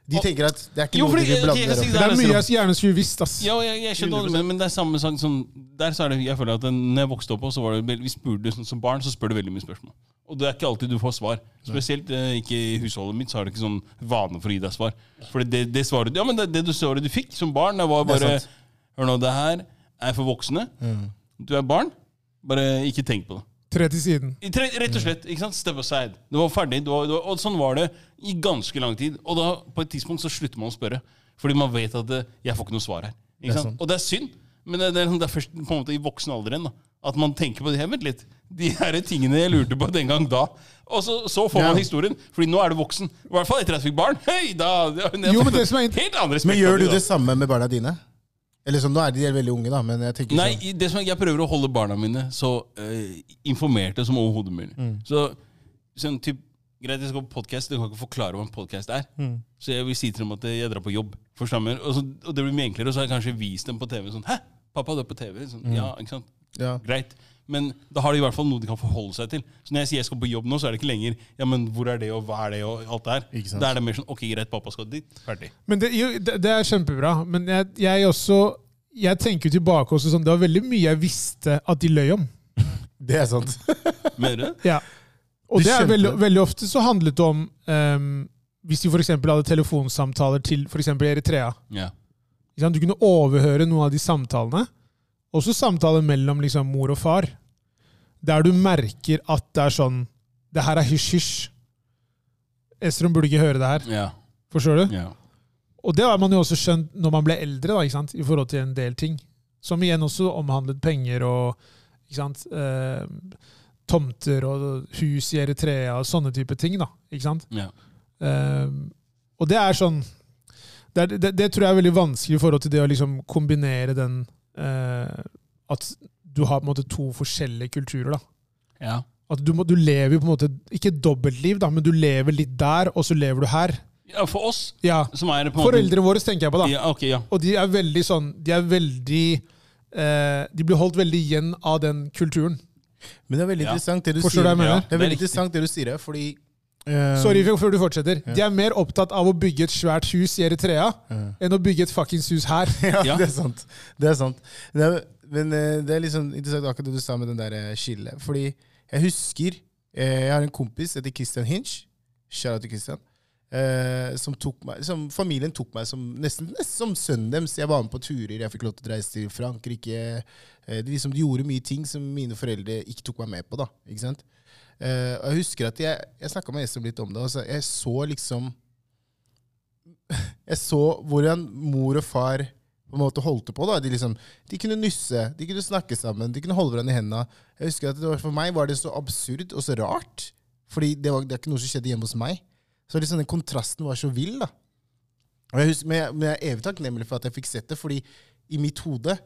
De tenker at det er ikke Jo, noe de vil blande opp Det er mye jeg gjerne skulle visst, ass. ja, jeg, jeg skjønner hva men det er samme sak som Der så er det, jeg føler at når jeg vokste opp, så var det, vi spurte, sånn, som barn så spør du veldig mye spørsmål. Og det er ikke alltid du får svar. Spesielt eh, ikke i husholdet mitt, så har du ikke sånn vane for å gi deg svar. For det, det svaret Ja, men det, det du svaret du fikk som barn, det var bare det Hør nå, det her er for voksne. Mm. Du er barn. Bare ikke tenk på det. Tre til siden. I tre- Rett og slett. ikke sant? Step aside. Det var ferdig. Det var, det var, og sånn var det i ganske lang tid. Og da på et tidspunkt så slutter man å spørre. Fordi man vet at det, jeg får ikke noe svar her. Er Ikke sant? sant. Og det er synd, men det, det, er, sånn- det er først på en måte i voksen alder igjen at man tenker på det. Vent litt. De her tingene jeg lurte på den gang da. Og så, så får man Ja. historien. Fordi nå er du voksen. I hvert fall etter at jeg fikk barn. Hei, da, Jo, men det som er Helt andre Men gjør du det samme med barna dine? Eller sånn, Nå er de veldig unge, da, men jeg tenker Nei, sånn det som jeg prøver å holde barna mine så eh, informerte som overhodet mulig. Mm. Så sånn typ, Greit, jeg skal på podcast, du kan ikke forklare hva en podcast er. Mm. Så jeg vil si til dem at jeg drar på jobb. Og, så, og det blir mye enklere, og så har jeg kanskje vist dem på TV sånn Hæ, pappa, du er på TV? Sånn, Ja, ikke sant? ja. Greit. Men da har de i hvert fall noe de kan forholde seg til. Så når jeg sier jeg skal på jobb nå, så er det ikke lenger Ja, men hvor er det, og hva er det, og alt det her. Da er det mer sånn Ok, greit, pappa skal dit. Ferdig. Men det, jo, det, det er kjempebra. Men jeg, jeg også Jeg tenker tilbake også sånn Det var veldig mye jeg visste at de løy om. Det er sant. Mener du? Ja. Og Du det er veldig, veldig ofte så handlet det om um, Hvis de f.eks. hadde telefonsamtaler til f.eks. Eritrea. Ja. Du kunne overhøre noen av de samtalene. Også samtaler mellom liksom, mor og far. Der du merker at det er sånn Det her er hysj-hysj. Estrøm burde ikke høre det her. Ja. Forstår du? ja. Og det har man jo også skjønt når man ble eldre, da, ikke sant? i forhold til en del ting. Som igjen også omhandlet penger og ikke sant? Eh, tomter og hus i Eritrea og sånne type ting. da, ikke sant? ja. Eh, og det er sånn det, er, det, det tror jeg er veldig vanskelig i forhold til det å liksom kombinere den At du har på en måte to forskjellige kulturer. da. ja. At du, må, du lever jo på en måte Ikke dobbeltliv, da, men du lever litt der, og så lever du her. Ja, For oss Ja, som er på en måte Foreldrene våre tenker jeg på, da. Ja, ok, ja. Og de er veldig sånn De er veldig eh, De blir holdt veldig igjen av den kulturen. Men det er veldig Ja. interessant det du Forstår du hva sier. jeg mener? Ja. Det er Det er veldig riktig. interessant det du sier, fordi eh, Sorry før du fortsetter. De er mer opptatt av å bygge et svært hus i Eritrea enn å bygge et fuckings hus her. ja, Ja. det er sant. Det er sant. Det er, men eh, det er liksom interessant akkurat det du sa med den der eh, skillet. Fordi jeg husker eh, Jeg har en kompis heter Christian Hinch. Shout out til Christian. Eh, som tok meg, som familien tok meg som nesten, nesten som sønnen deres. Jeg var med på turer, jeg fikk lov til å reise til Frankrike. Eh, de, liksom, de gjorde mye ting som mine foreldre ikke tok meg med på. da, ikke sant? Eh, og Jeg husker at jeg, jeg snakka med Espen litt om det. Altså, jeg så liksom Jeg så hvordan mor og far på en måte holdt på. da. De, liksom, de kunne nusse, de kunne snakke sammen, de kunne holde hverandre i hendene. Jeg husker at var, For meg var det så absurd og så rart, fordi det, var, det er ikke noe som skjedde hjemme hos meg. Så liksom den kontrasten var så vill. da. Og jeg husker, men, jeg, men jeg er evig takknemlig for at jeg fikk sett det, fordi i mitt hode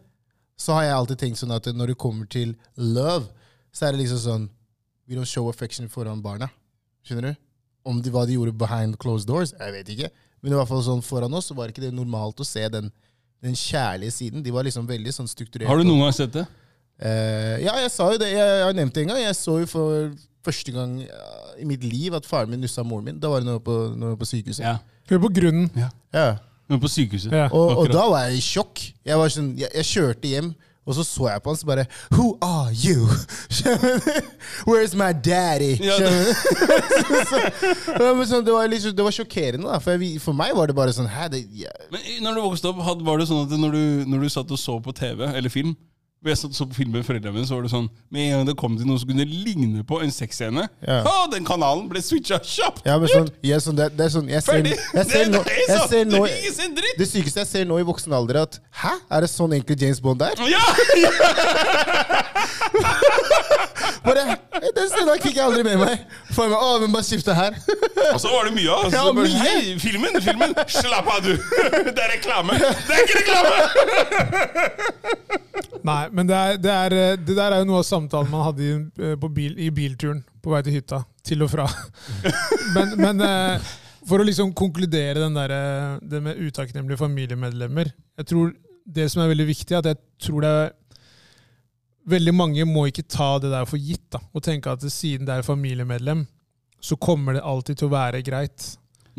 så har jeg alltid tenkt sånn at når det kommer til love, så er det liksom sånn We don't show affection foran barna. Skjønner du? Om de, hva de gjorde behind closed doors, jeg vet ikke. Men i hvert fall sånn foran oss så var ikke det normalt å se den, den kjærlige siden. De var liksom veldig sånn strukturert. Har du noen gang sett det? Uh, ja, jeg sa jo det. Jeg, jeg har nevnt det en gang. Jeg så jo for første gang i mitt liv at faren min nussa moren min. Da var det når jeg var på, sykehuset. Ja. Hør på grunnen. Ja. Noe på sykehuset. Ja. Og, og da var jeg i sjokk. Jeg, var sånn, jeg, jeg kjørte hjem, og så så jeg på han, så bare Who are you? Where's my daddy? Ja, det. Så- sånn, det, var litt, det var sjokkerende, da. For, jeg, for meg var det bare sånn Hæ? Det, ja. Men når du vokste opp, had- var det sånn at når du, når du satt og så på TV eller film og jeg så på film med foreldrene mine, så var det sånn Med en gang det kom til noe som kunne ligne på en sexscene, Ja. å, den kanalen ble switcha kjapt! Ja, men sånn, jeg, sånn, det, det er sånn jeg ser, Ferdig! jeg ser, nå, det er jeg sånn! ser nå Det er ikke dritt! Det sykeste jeg ser nå i voksen alder, er at Hæ? Er det sånn egentlig James Bond er? Ja! Bare, Den scenen fikk jeg aldri med meg. For meg, å, men bare skifte her. Og så var det mye av. Ja, Ja, bare, mye. Hei, filmen! filmen Slapp av, du! Det er reklame! Det er ikke reklame! Nei, men det, er, det, er, eh, det der er jo noe av samtalen man hadde i, eh, på bil, i bilturen på vei til hytta. Til og fra. Men, men eh, for å liksom konkludere den der, eh, det med utakknemlige familiemedlemmer Jeg tror det som er veldig viktig, er at jeg tror det er Veldig mange må ikke ta det der for gitt, da, og tenke at siden det er familiemedlem, så kommer det alltid til å være greit.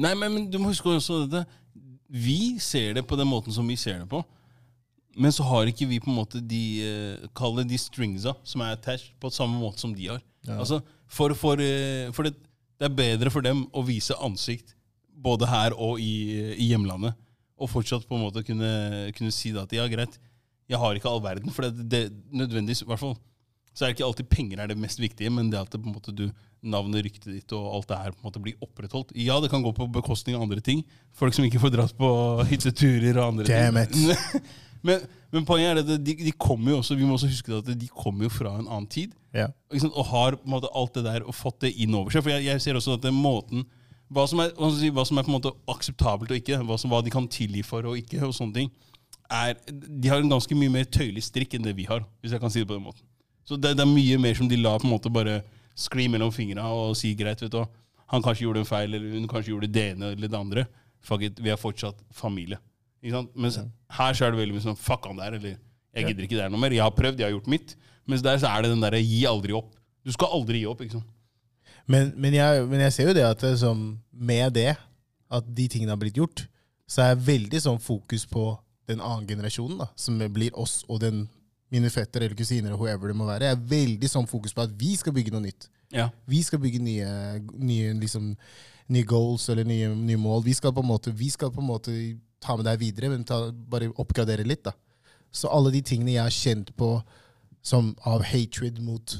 Nei, men, men du må huske også dette. Vi ser det på den måten som vi ser det på. Men så har ikke vi på en måte de uh, Kall det de stringsa som er attached, på samme måte som de har. Altså, for for, uh, for det, det er bedre for dem å vise ansikt både her og i, i hjemlandet. Og fortsatt på en måte kunne, kunne si at ja, greit, jeg har ikke all verden. For det, det nødvendigvis, i hvert fall, så er det ikke alltid penger er det mest viktige, men det at det på en måte du, navnet, ryktet ditt og alt det her på en måte blir opprettholdt. Ja, det kan gå på bekostning av andre ting. Folk som ikke får dratt på hytteturer og andre Damn ting. men, men poenget er at de, de kommer jo også, vi må også huske at de kommer jo fra en annen tid. Yeah. Sant? Og har på en måte alt det der og fått det inn over seg. For jeg, jeg ser også at den måten hva som, er, hva som er på en måte akseptabelt og ikke, hva, som, hva de kan tilgi for og ikke, og sånne ting, er, de har en ganske mye mer tøyelig strikk enn det vi har. hvis jeg kan si det på den måten. Så det, det er mye mer som de la på en måte bare skli mellom fingra og si greit, vet du han kanskje gjorde en feil, eller hun kanskje gjorde det ene eller det andre. Fuck it, vi er fortsatt familie. Ikke sant? Mens her så er det veldig mye sånn fuck han der, eller jeg gidder ikke det her noe mer. Jeg har prøvd, jeg har gjort mitt. Mens der så er det den derre gi aldri opp. Du skal aldri gi opp. ikke sant? Men, men, jeg, men jeg ser jo det at det, som, med det, at de tingene har blitt gjort, så er veldig sånn fokus på den annen generasjonen, da, som blir oss og den, mine fetter eller kusiner, og whoever det må være. Jeg er veldig sånn fokus på at vi skal bygge noe nytt. Ja. Vi skal bygge nye, nye, liksom, nye goals eller nye, nye mål. Vi skal, på en måte, vi skal på en måte ta med deg videre, men ta, bare oppgradere litt. da. Så alle de tingene jeg har kjent på som av hatred mot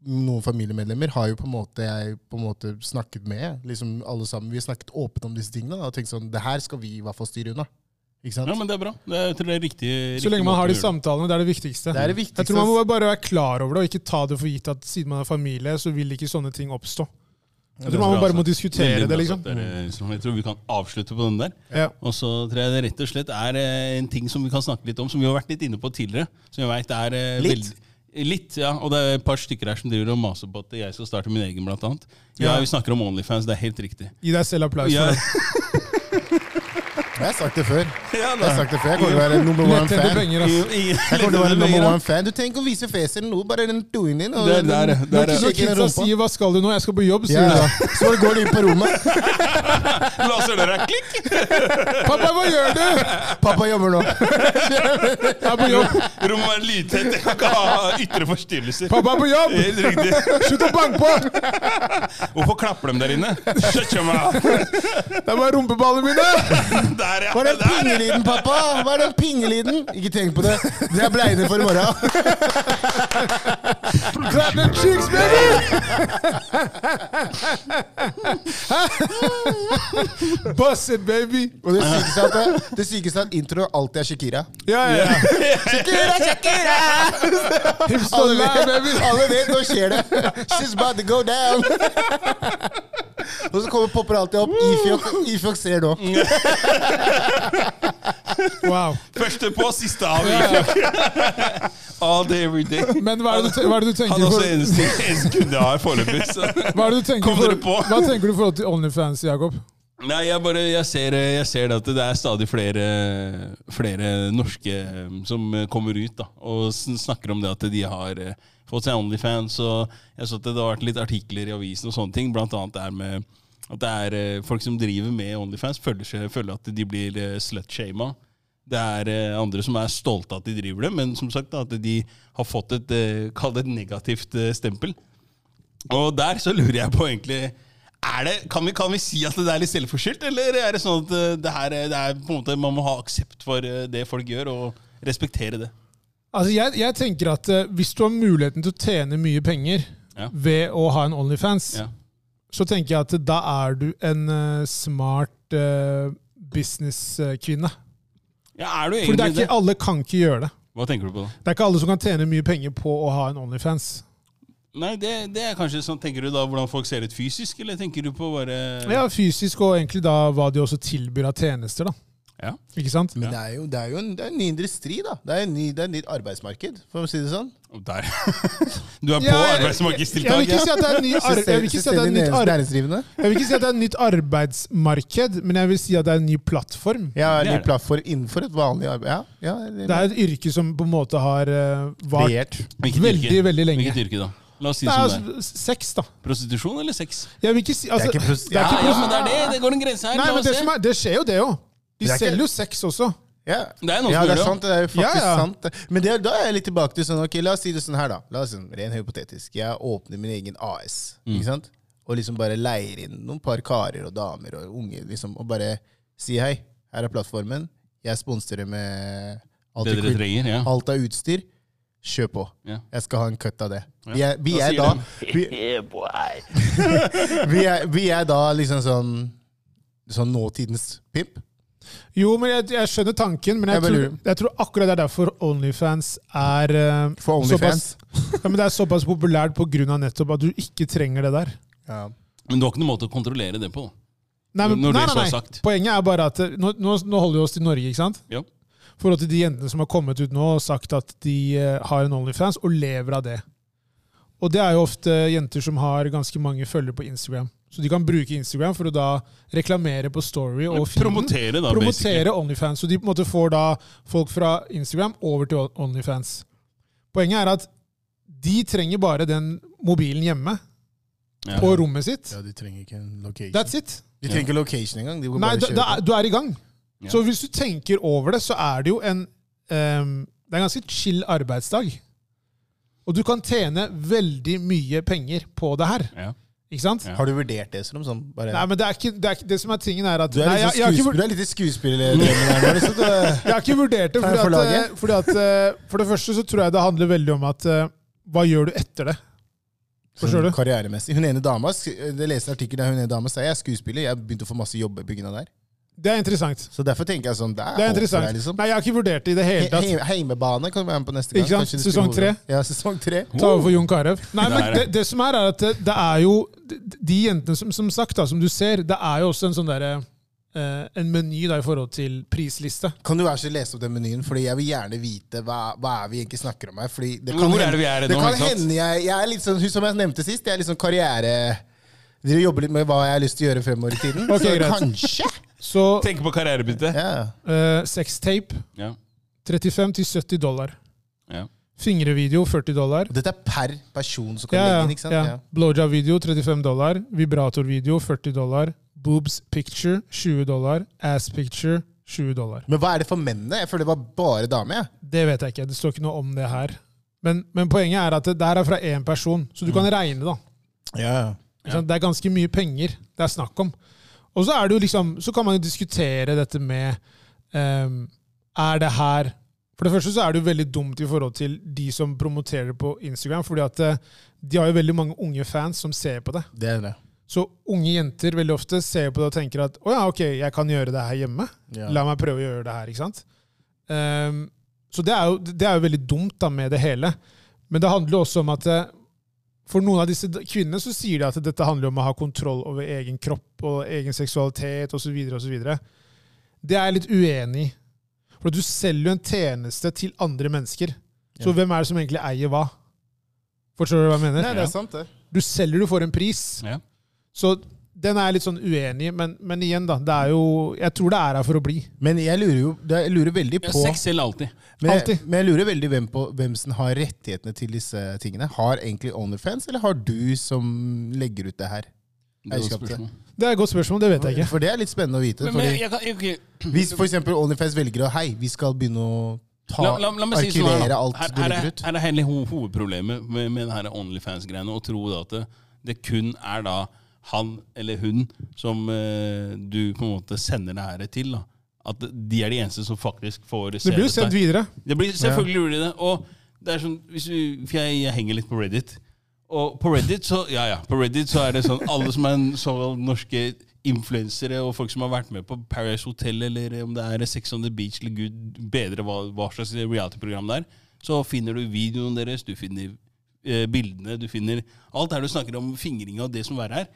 noen familiemedlemmer har jo på en måte jeg på en måte snakket med. liksom alle sammen, Vi har snakket åpent om disse tingene da, og tenkt sånn, det her skal vi i hvert fall styre unna. Ikke sant? Ja, men det er bra. Det er, jeg tror det er riktig, Så lenge man har de samtalene, det er det viktigste. det er det viktigste. Jeg tror man må bare være klar over det, og ikke ta det for gitt at siden man er familie, så vil ikke sånne ting oppstå. Jeg tror man må bare må diskutere det, liksom. sagt. Det er, som jeg tror vi kan avslutte på den der. Ja. Og så tror jeg det rett og slett er eh, en ting som vi kan snakke litt om, som vi har vært litt inne på tidligere. Som jeg vet er eh, Litt? veldig- Litt, ja. Og det er et par stykker her som driver og maser på at jeg skal starte min egen, blant annet. Ja, Ja. vi snakker om Onlyfans, det er helt riktig. Gi deg selv applaus Ja, for det. Jeg har sagt det før. ja, Jeg har sagt det før. Jeg kommer til å være number one fan. penger. Jeg kommer til å være number one fan. Du trenger ikke å vise fjeset nå, bare den doen din. Og Det er der, den- det er der. Når kidsa sier 'hva skal du nå', jeg skal på jobb, sier Ja. du da. Så går du inn på rommet. Laserdøra, klikk! 'Pappa, hva gjør du?' Pappa jobber nå. Jeg er på jobb. Rommet må være lydtett, jeg kan ikke ha ytre forstyrrelser. Pappa er på jobb! Helt riktig. Slutt å banke på! Hvorfor klapper de der inne? Shut your mouth. Det er bare rumpeballene mine! Der, ja. Hva er den pingelyden, pappa? Hva er den pingelyden? Ikke tenk på det. Det er bleiene for i morgen. Clap the cheeks, baby! Buss it, baby! Og det sykeste er at, det sykeste er at intro alltid er Shakira. Ja, ja, ja. Shakira, Shakira! Alle vet, baby! alle vet nå skjer det. She's about to go down. Og så kommer popper alltid opp. Ifjok, Ifjok ser nå. Wow. Første på, siste av. All day, every day. Men hva er det du, er det du Han tenker er også for, eneste, eneste kunde jeg har foreløpig. hva er det du tenker Kom dere på. Hva tenker du i forhold til Onlyfans, Jakob? Nei, jeg bare jeg ser, jeg ser det at det er stadig flere, flere norske eh, som kommer ut da, og snakker om det at de har eh, fått seg Onlyfans. Og jeg så at det har vært litt artikler i avisen og sånne ting, blant annet med at det er eh, folk som driver med Onlyfans, føler, seg, føler at de blir slut-shama. Det er eh, andre som er stolte av at de driver det, men som sagt at de har fått et, det et negativt eh, stempel. Og der så lurer jeg på egentlig er det, kan, vi, kan vi si at det er litt selvforskyldt, eller er det sånn at eh, det her, er- det er på en måte, man må ha aksept for eh, det folk gjør, og respektere det? Altså, jeg, jeg tenker at eh, hvis du har muligheten til å tjene mye penger Ja. ved å ha en Onlyfans, Ja. så tenker jeg at da er du en eh, smart businesskvinne. Ja, er du For det er egentlig det? ikke alle kan ikke gjøre det. Hva tenker du på da? Det er ikke alle som kan tjene mye penger på å ha en Onlyfans. Nei, det, det er kanskje sånn, Tenker du da hvordan folk ser ut fysisk, eller tenker du på bare Ja, fysisk og egentlig da hva de også tilbyr av tjenester, da. Ja. Ikke sant? Men det er jo, det er jo en, det er en ny industri, da. Det er, en ny, det er et nytt arbeidsmarked, for å si det sånn. Og Der. Du er på Ja, jeg- Jeg arbeidsmarkedstiltak? vil ikke si at det er ny, ar jeg vil ikke si at det er nytt, ar jeg vil ikke si at det er et nytt arbeidsmarked, men jeg vil si at det er en ny plattform. Ja, en ny plattform innenfor et vanlig arbeid. Ja, ja Det er et yrke som på en måte har uh, vart veldig, veldig lenge. Hvilket yrke da? La oss si Det det er som det er. altså sex, da. Prostitusjon eller sex? Jeg vil ikke si altså, Det er ikke prostitusjon. det Ja, ja, men det er det. Det går en grense her. Nei, men det, som er, det skjer jo, det òg. De Det er ikke- selger jo sex også. Ja. Det er noe ja, som det er sant. Det er jo faktisk Ja, ja. sant. Men det, da er jeg litt tilbake til sånn, ok, la oss si det sånn her, da. La oss si, Ren hypotetisk. Jeg åpner min egen AS, Mm. ikke sant? Og liksom bare leier inn noen par karer og damer og unge, liksom, og bare si hei, her er plattformen. Jeg sponser med alt, Det dere trenger, ja. alt av utstyr. Kjør på. Ja. Jeg skal ha en cut av det. Ja. Vi er, vi Hva er sier da vi, vi, er, vi er da liksom sånn Sånn nåtidens pimp. Jo, men jeg, jeg skjønner tanken, men jeg, Jeg tror, jeg tror akkurat det er derfor Onlyfans er uh, For OnlyFans. såpass, ja, men det er såpass populært av nettopp at du ikke trenger det der. Ja. Men du har ikke noen måte å kontrollere det på. Nei, men, Når det nei, så nei, nei. sagt. Poenget er bare at eh, nå, nå, nå holder vi oss til Norge, ikke sant? Ja. Forhold til de jentene som har kommet ut nå og sagt at de uh, har en Onlyfans, og lever av det. Og det er jo ofte jenter som har ganske mange følgere på Instagram. Så de kan bruke Instagram for å da reklamere på Story og feeden. Promotere, da. Promotere Onlyfans. Så de på en måte får da folk fra Instagram over til Onlyfans. Poenget er at de trenger bare den mobilen hjemme. Ja. på rommet sitt. ja, de trenger ikke en location. That's it. De trenger ikke location engang. De går Nei, bare da, da, du er i gang. Ja. Så hvis du tenker over det, så er det jo en um, Det er en ganske chill arbeidsdag. Og du kan tjene veldig mye penger på det her. Ja. Ikke sant? Ja. Har du vurdert det som sånn? Bare, Nei, men det er ikke det, er ikke, det som er tingen, er at du er nei, jeg, jeg, har ikke, skuespiller, vur- du er litt i skuespillerdrømmen her nå. Liksom. Du- jeg har ikke vurdert det. Jeg Fordi for at, fordi at, eh, for det første så tror jeg det handler veldig om at eh, hva gjør du etter det? Forstår du? Karrieremessig. Hun ene dama, det leste artikkel der hun ene dama sa jeg er skuespiller, jeg begynte å få masse jobber der det her. Det er interessant. Så derfor tenker jeg sånn, det er, Det er interessant. Jeg, liksom. Nei, jeg har ikke vurdert det i det hele tatt. he heimebane kan være med på neste gang. Ikke sant? Sesong tre. Ja, sesong tre. Ta over for Jon Carew. Nei, Det men det, det. det som er, er at det, det er jo De, jentene som, som sagt, da, som du ser, det er jo også en sånn derre Uh, En meny da i forhold til prisliste. Kan du være så lese opp den menyen, Fordi jeg vil gjerne vite hva, hva er vi egentlig snakker om her. Fordi det Hvor kan er det vi er det nå, kan hende jeg, jeg er litt sånn, Som jeg nevnte sist, jeg er litt sånn karriere... Dere jobber litt med hva jeg har lyst til å gjøre fremover i tiden. Okay, så greit. kanskje Så Tenk på karrierebytte. Yeah. uh, sextape Yeah. 35 til 70 dollar. Yeah. Fingrevideo 40 dollar. Dette er per person som kan Ja, legge inn. ikke sant? ja. Ja. Blowjob-video 35 dollar. Vibratorvideo 40 dollar. Boobs picture 20 dollar. Ass picture 20 dollar. Men hva er det for mennene? Jeg føler det var bare damer. Ja. Det vet jeg ikke. Det står ikke noe om det her. Men, men poenget er at det der er fra én person, så du kan regne, da. Ja. Ikke? Det er ganske mye penger det er snakk om. Og så er det jo liksom, så kan man jo diskutere dette med um, Er det her For det første så er det jo veldig dumt i forhold til de som promoterer på Instagram. fordi at eh, de har jo veldig mange unge fans som ser på det. Det er det. Så unge jenter veldig ofte ser på det og tenker at å ja, ok, jeg kan gjøre det her hjemme. Ja. La meg prøve å gjøre det her. ikke sant? Um, så det er, jo, det er jo veldig dumt da med det hele. Men det handler jo også om at eh, for noen av disse kvinnene så sier de at dette handler om å ha kontroll over egen kropp og egen seksualitet osv. Det er jeg litt uenig i. For du selger jo en tjeneste til andre mennesker. Så Ja. hvem er det som egentlig eier hva? Forstår du hva jeg mener? Nei, det er sant, det. Du selger du for en pris. Ja. Så den er jeg litt sånn uenig i, men, men igjen, da. Det er jo Jeg tror det er her for å bli. Men jeg lurer jo jeg lurer veldig Ja, på sex gjelder alltid. men alltid. men jeg lurer veldig hvem, på, hvem som har rettighetene til disse tingene. Har egentlig OnlyFans, eller har du som legger ut det her? Det er. Det er et godt spørsmål, det vet jeg ikke. For det er litt spennende å vite. Men, jeg kan, jeg, ok. Hvis eksempel OnlyFans velger å Hei, vi skal begynne å ta, La, la, la meg si sånn her, arkivere alt her, du her, legger er, ut. her er hele ho hovedproblemet med, med denne Onlyfans-greiene. Å tro da at det, det kun er da han eller hun som eh, du på en måte sender det her til. da. At de er de eneste som faktisk får se Det blir jo sendt videre. Det blir selvfølgelig blir det det. Og det er sånn, hvis vi, for jeg, jeg henger litt på Reddit. Og på Reddit så ja, ja, på Reddit så er det sånn alle som er en sånn norske influensere og folk som har vært med på Paradise Hotel eller om det er Sex on the Beach eller gud bedre hva, hva slags reality-program det er, så finner du videoen deres, du finner eh, bildene, du finner alt der du snakker om fingringa og det som er her.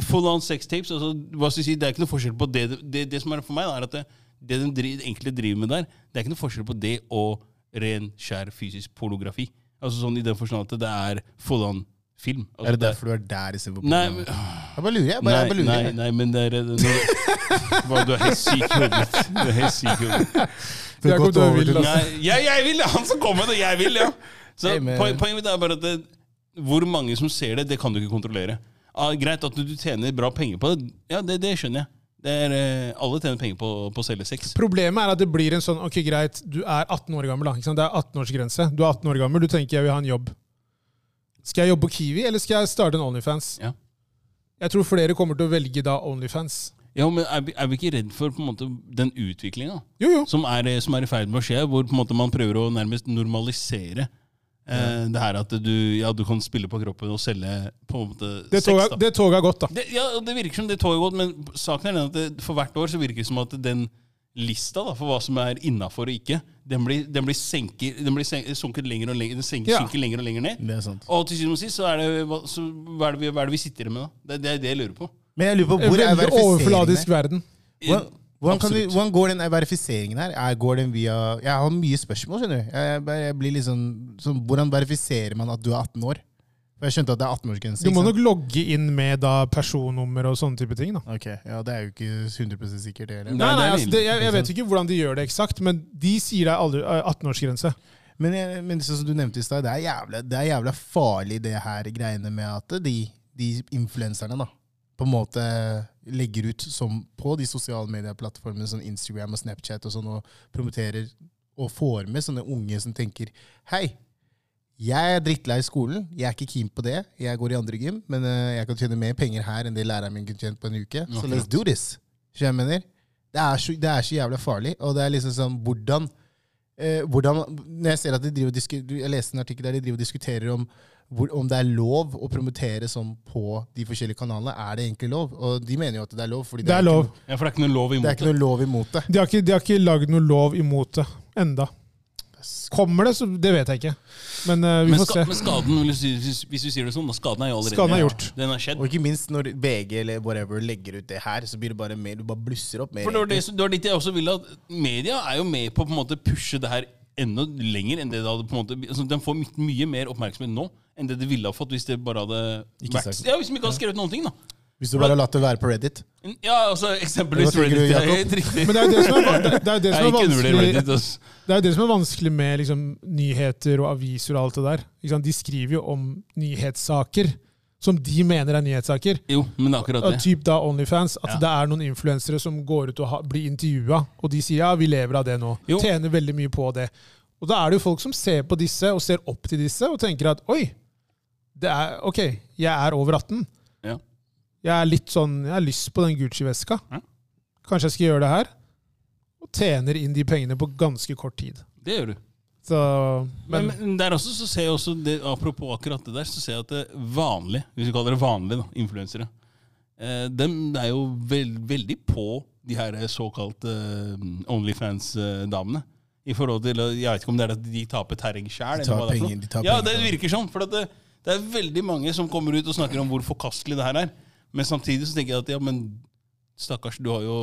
Full on sex tapes. Altså, hva skal jeg si, det er ikke noe forskjell på det. Det, det som er for meg, da, er at det, det de dri, egentlig driver med der, det er ikke noe forskjell på det og ren, skjær fysisk pornografi. Altså sånn I den forstand at det er full on film. Altså, Er det derfor du er der istedenfor på Nei, men, Jeg bare lurer, jeg. Bare, jeg bare lurer. nei, nei, men det er det, når, Hva, Du er helt syk i hodet. Du er helt syk i hodet. Altså. Nei, jeg, jeg vil! Han som kom med det, jeg vil, ja! Så Hey, poen- Poenget mitt er bare at det, hvor mange som ser det, det kan du ikke kontrollere. Ah, greit at du, tjener bra penger på det, ja, det, det skjønner jeg. Det er, eh, alle tjener penger på, på å selge sex. Problemet er at det blir en sånn Ok, greit, du er 18 år gammel. da? Det er 18-årsgrense. Du er 18 år gammel, du tenker jeg vil ha en jobb. Skal jeg jobbe på Kiwi, eller skal jeg starte en Onlyfans? Ja. Jeg tror flere kommer til å velge da Onlyfans. Ja, men er, vi- er vi ikke redd for på en måte, den utviklinga Jo, jo. som, eh, som er i ferd med å skje, hvor på en måte man prøver å nærmest normalisere eh, det her at du, ja, du kan spille på kroppen og selge på en måte Det sex? toget, da. det toget har gått, da. Det, ja, det virker som det toget godt, men saken er den at det, for hvert år så virker det som at den lista da, for hva som er innafor og ikke, den blir, den blir, senker, den blir sen- sunket lenger og lenger, den senker, Ja. synker lenger og lenger ned. Det er sant. Og til syvende og sist så er det, hva, så, hva, er det vi, hva er det vi sitter med da? Det, det er det jeg lurer på. Men jeg lurer på En hvor er veldig overfladisk verden. Hvordan, hvordan, kan vi, hvordan går den verifiseringen her? Er, går den via Jeg har mye spørsmål, skjønner du. Jeg, jeg, jeg blir liksom, sånn, Hvordan verifiserer man at du er 18 år? For Jeg skjønte at det er 18-årsgrense. Du må nok logge inn med da personnummer og sånne type ting. da. Ok, ja, Det er jo ikke 100 sikkert, det heller. Nei, Nei, nei, altså, det, jeg, jeg vet ikke hvordan de gjør det eksakt, men de sier det er eh, 18-årsgrense. Men, men sånn som du nevnte i stad, det, er jævla- det er jævla farlig det her greiene med at de, de influenserne da, på en måte legger ut som på de sosiale medieplattformene som Instagram og Snapchat og sånn, og promoterer og får med sånne unge som tenker Hei, jeg er drittlei skolen, jeg er ikke keen på det, jeg går i andre gym, men eh, jeg kan tjene mer penger her enn det læreren min kunne tjent på en uke, så let's do this. Skjønner jeg mener? Det er, så, det er så jævla farlig, og det er liksom sånn hvordan eh, hvordan, Når jeg ser at de driver, Jeg leste en artikkel der de driver og diskuterer om hvor, om det er lov å promotere sånn på de forskjellige kanalene. Er det egentlig lov? Og de mener jo at det er lov. Fordi Det er er lov. noe- Ja, For det er ikke noe lov imot Det er ikke noe lov imot det. De har ikke, de har ikke lagd noe lov imot det enda. Kommer det, så det vet jeg ikke. Men uh, vi Men, får se. men skaden, hvis hvis vi sier det sånn, da skaden er jo allerede Skaden er ja, gjort. Den har skjedd. Og ikke minst når VG eller whatever legger ut det her, så blir det bare mer, du bare blusser opp mer. For det var, det, det var dit jeg også ville at Media er jo med på å pushe det her enda lenger enn det det hadde på en måte altså, Den får my- mye mer oppmerksomhet nå enn det de ville ha fått hvis det bare hadde Ikke vært sagt. Ja, Hvis de ikke hadde skrevet noen ting, da. Hvis du bare har latt det være på Reddit. Ja, altså eksempelvis Reddit. Det er helt riktig. Men det er jo det som er, det er, det som er vanskelig Det er jo det som er vanskelig med liksom, nyheter og aviser og alt det der. De skriver jo om nyhetssaker som de mener er nyhetssaker. Jo, men akkurat det. typ da Onlyfans, At Ja. det er noen influensere som går ut og ha, blir intervjua, og de sier ja, vi lever av det nå. Jo. Tjener veldig mye på det. Og da er det jo folk som ser på disse og ser opp til disse og tenker at oi, det er, ok, jeg er over 18. Ja. Jeg er litt sånn, jeg har lyst på den Gucci-veska. Ja. Kanskje jeg skal gjøre det her? Og tjener inn de pengene på ganske kort tid. Det gjør du. Så, Men, men, men der også så ser jeg også det, Apropos akkurat det der, så ser jeg at det vanlige, hvis vi kaller det vanlige, da, influensere, eh, de er jo veld, veldig på de her såkalt eh, Onlyfans-damene. I forhold til, Jeg vet ikke om det er at de taper terreng sjæl. De tar penger, de tar Ja, penger det. virker sånn. For at det, det er veldig mange som kommer ut og snakker om hvor forkastelig det her er. Men samtidig så tenker jeg at ja, men stakkars, du har jo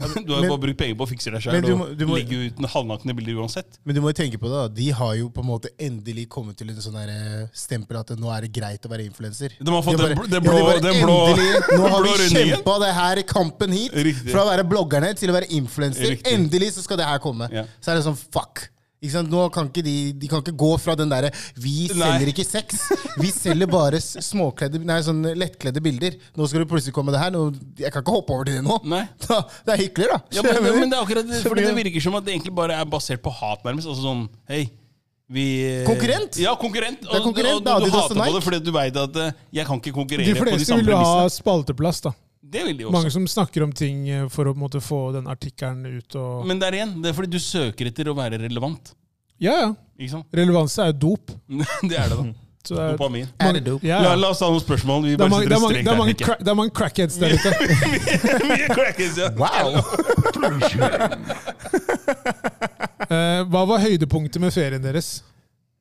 du har jo Men- bare brukt penger på å fikse deg Men sjøl du og du må- ligge uten halvnakne bilder uansett. Men du må jo tenke på det, da. de har jo på en måte endelig kommet til en sånn eh, stempel at nå er det greit å være influenser. De har fått De bare- den ja, de blå- den blå- endelig, Nå har blå vi kjempa det her kampen hit. Riktig. Fra å være bloggerne til å være influenser. Endelig så skal det her komme. Ja. Så er det sånn fuck. Ikke sant? Nå kan ikke de, de kan ikke gå fra den derre Vi Nei. selger ikke sex. Vi selger bare småkledde, nei, sånn lettkledde bilder. Nå skal du plutselig komme med det her. Nå, jeg kan ikke hoppe over til det nå. Nei. Da, det er hyggelig, da. Ja, men, men det er akkurat det, fordi det virker som at det egentlig bare er basert på hat, nærmest. Altså sånn, hei, vi Konkurrent? Ja, konkurrent. Og, konkurrent, og, og du, du hater på det fordi du veit at eh, jeg kan ikke konkurrere de på de fleste vil ha spalteplass, da. Det vil de også. Mange som snakker om ting eh, for å måte, få den artikkelen ut. Og... Men der igjen, det er fordi du søker etter å være relevant. Ja, ja. Ikke sant? Relevanse er jo dop. det er det, da. Så det er, Dopamin. Er det dope? ja, La, ja. la oss ta noen spørsmål. Vi Det er bare mange, det er mange, det er mange, cra det er mange crackheads der ute. Mye crackheads, ja. Wow! Eh, hva var høydepunktet med ferien deres?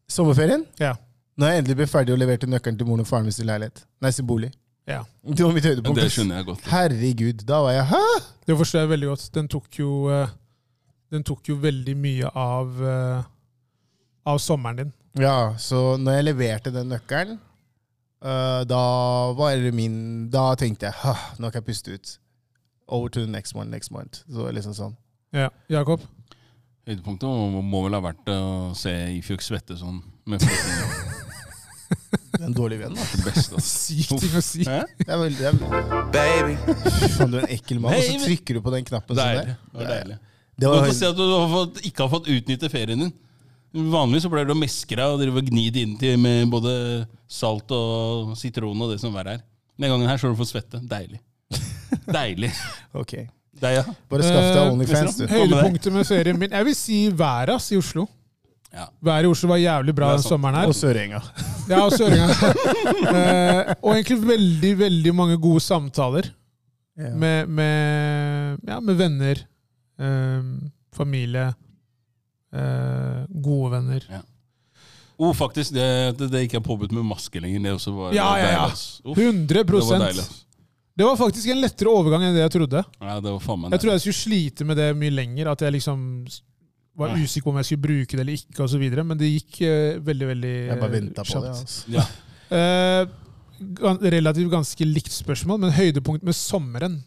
Sommerferien? Ja. Nå er jeg endelig blitt ferdig og leverte nøkkelen til moren og faren min sin leilighet. Nei, sin bolig. Ja. Det var mitt høydepunkt. Det skjønner jeg godt. Herregud, da var jeg Hæ?! Det forstår jeg veldig godt. Den tok jo, eh, den tok jo veldig mye av, eh, av sommeren din. Ja, så når jeg leverte den nøkkelen, øh, da var det min Da tenkte jeg «Hå, nå kan jeg puste ut. Over to the next one, next month. Så liksom sånn. Ja. Jakob? Høydepunktet må, må vel ha vært å se Ifjok svette sånn med. Er en dårlig venn, da. Det beste, ass. Sykt ting å si. Hæ? Det er veldig, det er, baby. Faen, du er en ekkel mann. Og så trykker du på den knappen sånn der. Det var deilig. Det Du var, får si at du har fått, ikke har fått utnytte ferien din. Vanligvis så pleier du å meske deg og drive og gni det inntil med både salt og sitron og det som verre er. Den gangen her så har du fått svette. Deilig. Deilig. ok. Deg, ja. Bare skaff deg Eh, Onlyfans, du. Høydepunktet med ferien min Jeg vil si været i Oslo. Ja. Været i Oslo var jævlig bra den sommeren her. Og Sørenga. Ja, og Søringa. eh, og egentlig veldig, veldig mange gode samtaler Ja. med, med, ja, med venner, eh, familie, eh, gode venner. Oh, faktisk, det, det, det ikke er påbudt med maske lenger. Det også var Ja, ja, ja. Uff, 100 det var deilig. Det var faktisk en lettere overgang enn det jeg trodde. Ja, det var faen meg Jeg trodde jeg skulle slite med det mye lenger. At jeg liksom var usikker på om jeg skulle bruke det eller ikke, og så videre, men det gikk eh, veldig, veldig Jeg bare venta på det. Altså. Ja. Eh, relativt ganske likt spørsmål, men høydepunkt med sommeren.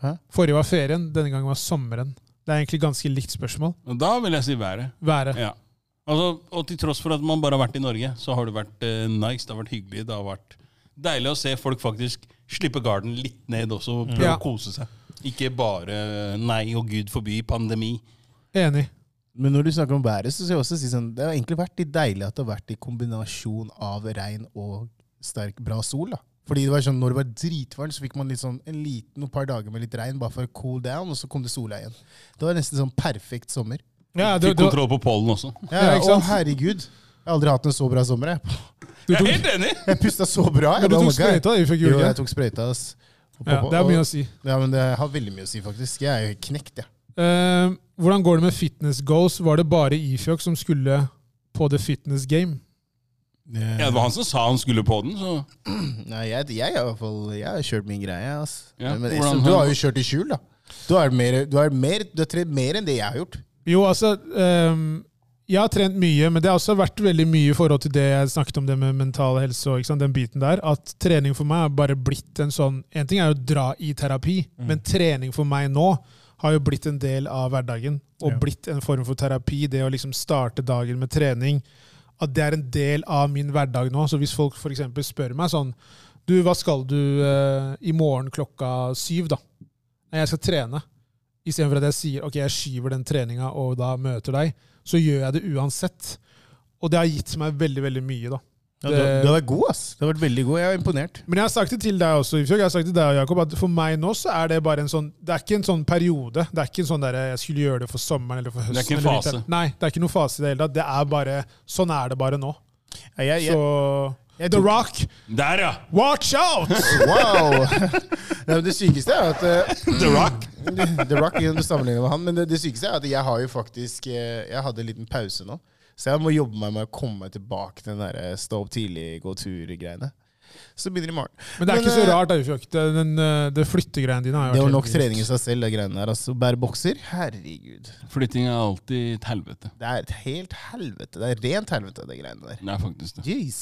Hæ? Forrige var ferien, denne gangen var sommeren. Det er egentlig ganske likt spørsmål. Da vil jeg si været. Været. Ja. Altså, og til tross for at man bare har vært i Norge, så har det vært eh, nice, det har vært hyggelig. Det har vært deilig å se folk faktisk slippe garden litt ned også, og prøve Ja. å kose seg. Ikke bare nei og gud forby pandemi. Enig. Men når du snakker om været, så skal jeg også si sånn Det har egentlig vært litt deilig at det har vært i kombinasjon av regn og sterk, bra sol. da. Fordi det var sånn, Når det var dritvarmt, så fikk man litt sånn en liten, noen par dager med litt regn bare for å cool down, og så kom det sola igjen. Det var nesten sånn perfekt sommer. Ja, det, Fikk det, kontroll på pollen også. Ja, Ja, ikke Å, herregud. Jeg har aldri hatt en så bra sommer. Jeg, du Jeg er helt enig! jeg pusta så bra. Jeg, du tok sprøyta i fjor, Jo, jeg tok sprøyta. ass. Og Ja, det er mye å og- si. Ja, men det har veldig mye å si, faktisk. Jeg er jo knekt, jeg. Eh, hvordan går det med fitness goals? Var det bare Ifjok som skulle på the fitness game? Ja, det var han som sa han skulle på den, så Nei, jeg, jeg, i hvert fall, jeg har kjørt min greie. Altså. Ja, men hvordan- du har jo kjørt i skjul, da. Du har, mer, du har, mer, du har trent mer enn det jeg har gjort. Jo, altså um, Jeg har trent mye, men det har også vært veldig mye i forhold til det jeg snakket om det med mental helse og ikke sant, den biten der. At trening for meg har bare blitt en sånn En ting er jo å dra i terapi, men trening for meg nå har jo blitt en del av hverdagen. Og Ja. blitt en form for terapi. Det å liksom starte dagen med trening. At det er en del av min hverdag nå. Så hvis folk f.eks. spør meg sånn Du, hva skal du uh, i morgen klokka syv, da? Nei, jeg skal trene. Istedenfor at jeg sier ok, jeg skyver den treninga og da møter deg, så gjør jeg det uansett. Og det har gitt meg veldig, veldig mye, da. Ja, du, Det- du har vært god, ass. Du har vært veldig god. Jeg er imponert. Men jeg har sagt det til deg også, jeg har sagt det til deg og Jakob, at for meg nå så er det bare en sånn Det er ikke en sånn periode. Det er ikke en sånn der jeg skulle gjøre det for sommeren eller for høsten. Det er ikke en fase. vinteren. Nei, det er ikke noen fase i det hele tatt. Det er bare Sånn er det bare nå. Ja, jeg, jeg, Så jeg The Rock, Der, ja! watch out! Wow! Nei, men det sykeste er at uh, The Rock. The Rock, du sammenligner med han, men det, det sykeste er at jeg har jo faktisk eh, Jeg hadde en liten pause nå. Så jeg må jobbe meg med å komme tilbake til den der eh, stå opp tidlig, gå tur-greiene. Så det begynner i morgen. Men det er Men, ikke så eh, rart, da, Ifjok. Det, den, eh, det flyttegreiene dine har Det var nok trening i seg selv, det greiene der. Altså, Bære bokser, herregud. Flytting er alltid et helvete. Det er et helt helvete. Det er rent helvete, det greiene der. Det er faktisk det. Jeez.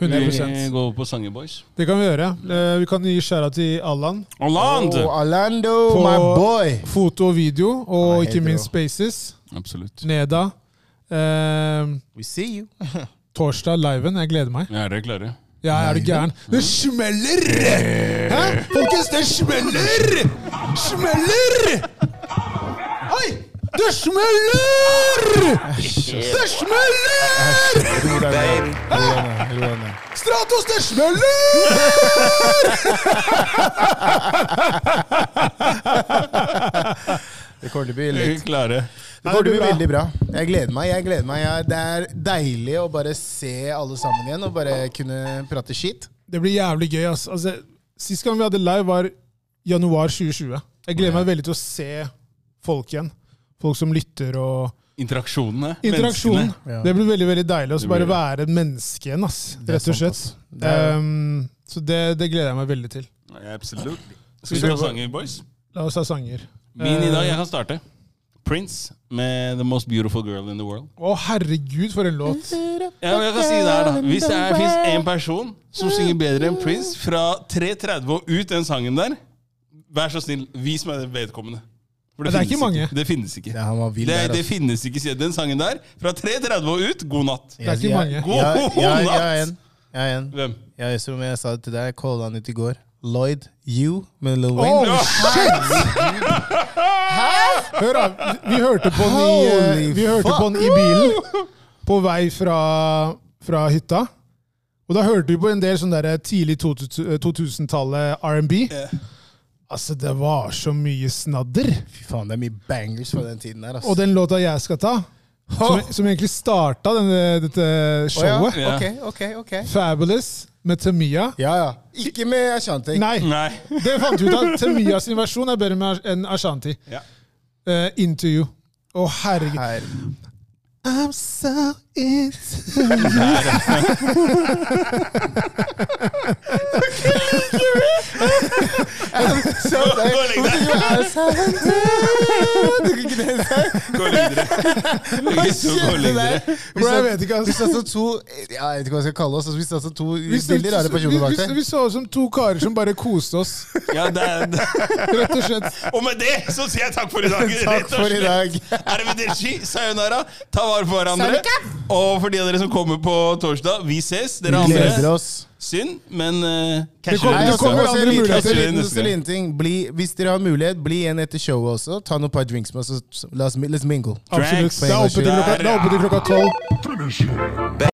100% Vi går på Sanger Boys. Det kan vi gjøre. Vi kan gi skjæra til Allan. Orland! Oh, Orlando, På- my boy! Foto og video, og ikke minst. Spaces. Absolutt. Neda. Eh, We see you. torsdag liven. Jeg gleder meg. Ja, det klarer jeg. Ja, er du gæren? Det smeller! Hæ? Folkens, det smeller! Smeller! Oi! Det smeller! Det smeller! Stratos, det smeller! Det kommer til å bli litt klare? Det kommer til å bli veldig bra. Jeg gleder meg. jeg gleder meg. Det er deilig å bare se alle sammen igjen og bare kunne prate shit. Det blir jævlig gøy. ass. Altså, Sist gang vi hadde live, var januar 2020. Jeg gleder meg veldig til å se folk igjen. Folk som lytter og Interaksjonene. Interaksjon. menneskene. Det blir veldig veldig deilig å blir... bare være et menneske igjen, ass. Rett og slett. Det er- Um, så det, det gleder jeg meg veldig til. Ja, Absolutt. Skal vi ta sanger, boys? La oss ha sanger. Min i dag, Eh, jeg kan starte. Prince med The Most Beautiful Girl in the World. Å, herregud, for en låt! Ja, men jeg kan si det her da Hvis det fins én person som synger bedre enn Prince fra 3.30 og ut den sangen der, vær så snill, vis meg det vedkommende. For Men det er finnes ikke mange. Det finnes ikke. Ja, han var vill Det, der. det altså. finnes ikke. sier Den sangen der, fra 3.30 og ut, god natt. Det er ikke mange. God jeg- jeg- Jeg natt! er en. Jeg er en. Hvem? Jeg, som jeg sa det til deg, jeg calla han ut i går. Lloyd You med Lil Oh, shit! shit! Hør da, vi hørte på den i, eh, vi hørte på den i bilen på vei fra, fra hytta. Og da hørte vi på en del sånn der tidlig 2000 2000-tallet R&B. Altså, det var så mye snadder. Fy faen, det er mye bangers fra den tiden der. Altså. Og den låta jeg skal ta, som, som egentlig starta denne, dette showet. Oh, Ja. Ok, ok, ok. Fabulous med Tamia. Ja, ja. Ikke med Ashanti. Nei, Nei. det fant vi ut av. Tamiya sin versjon er bedre enn Ashanti. Ja. Uh, into You. Å, herregud. Her. I'm so into Så, Gå og legg deg. Du kan ikke det der. Gå og legg deg. Jeg vet ikke, Vi satt som to Jeg vet ikke hva jeg skal kalle oss. Vi satt som to Vi, veldig rare personer bak vi, der. vi, så ut som to karer som bare koste oss, Ja, det er, rett og slett. Og med det så sier jeg takk for i dag. Takk for i dag. Arrivederci, sayonara. Ta vare på hverandre. Og for de av dere som kommer på torsdag, vi ses. Dere Vi gleder oss. Synd, men uh, Det kommer- det kommer andre muligheter. liten- liten ting. Bli, hvis dere har mulighet, bli igjen etter showet også. Ta noen par drinks med oss. La oss let's mingle. Absolutt. Det er oppe til klokka tolv.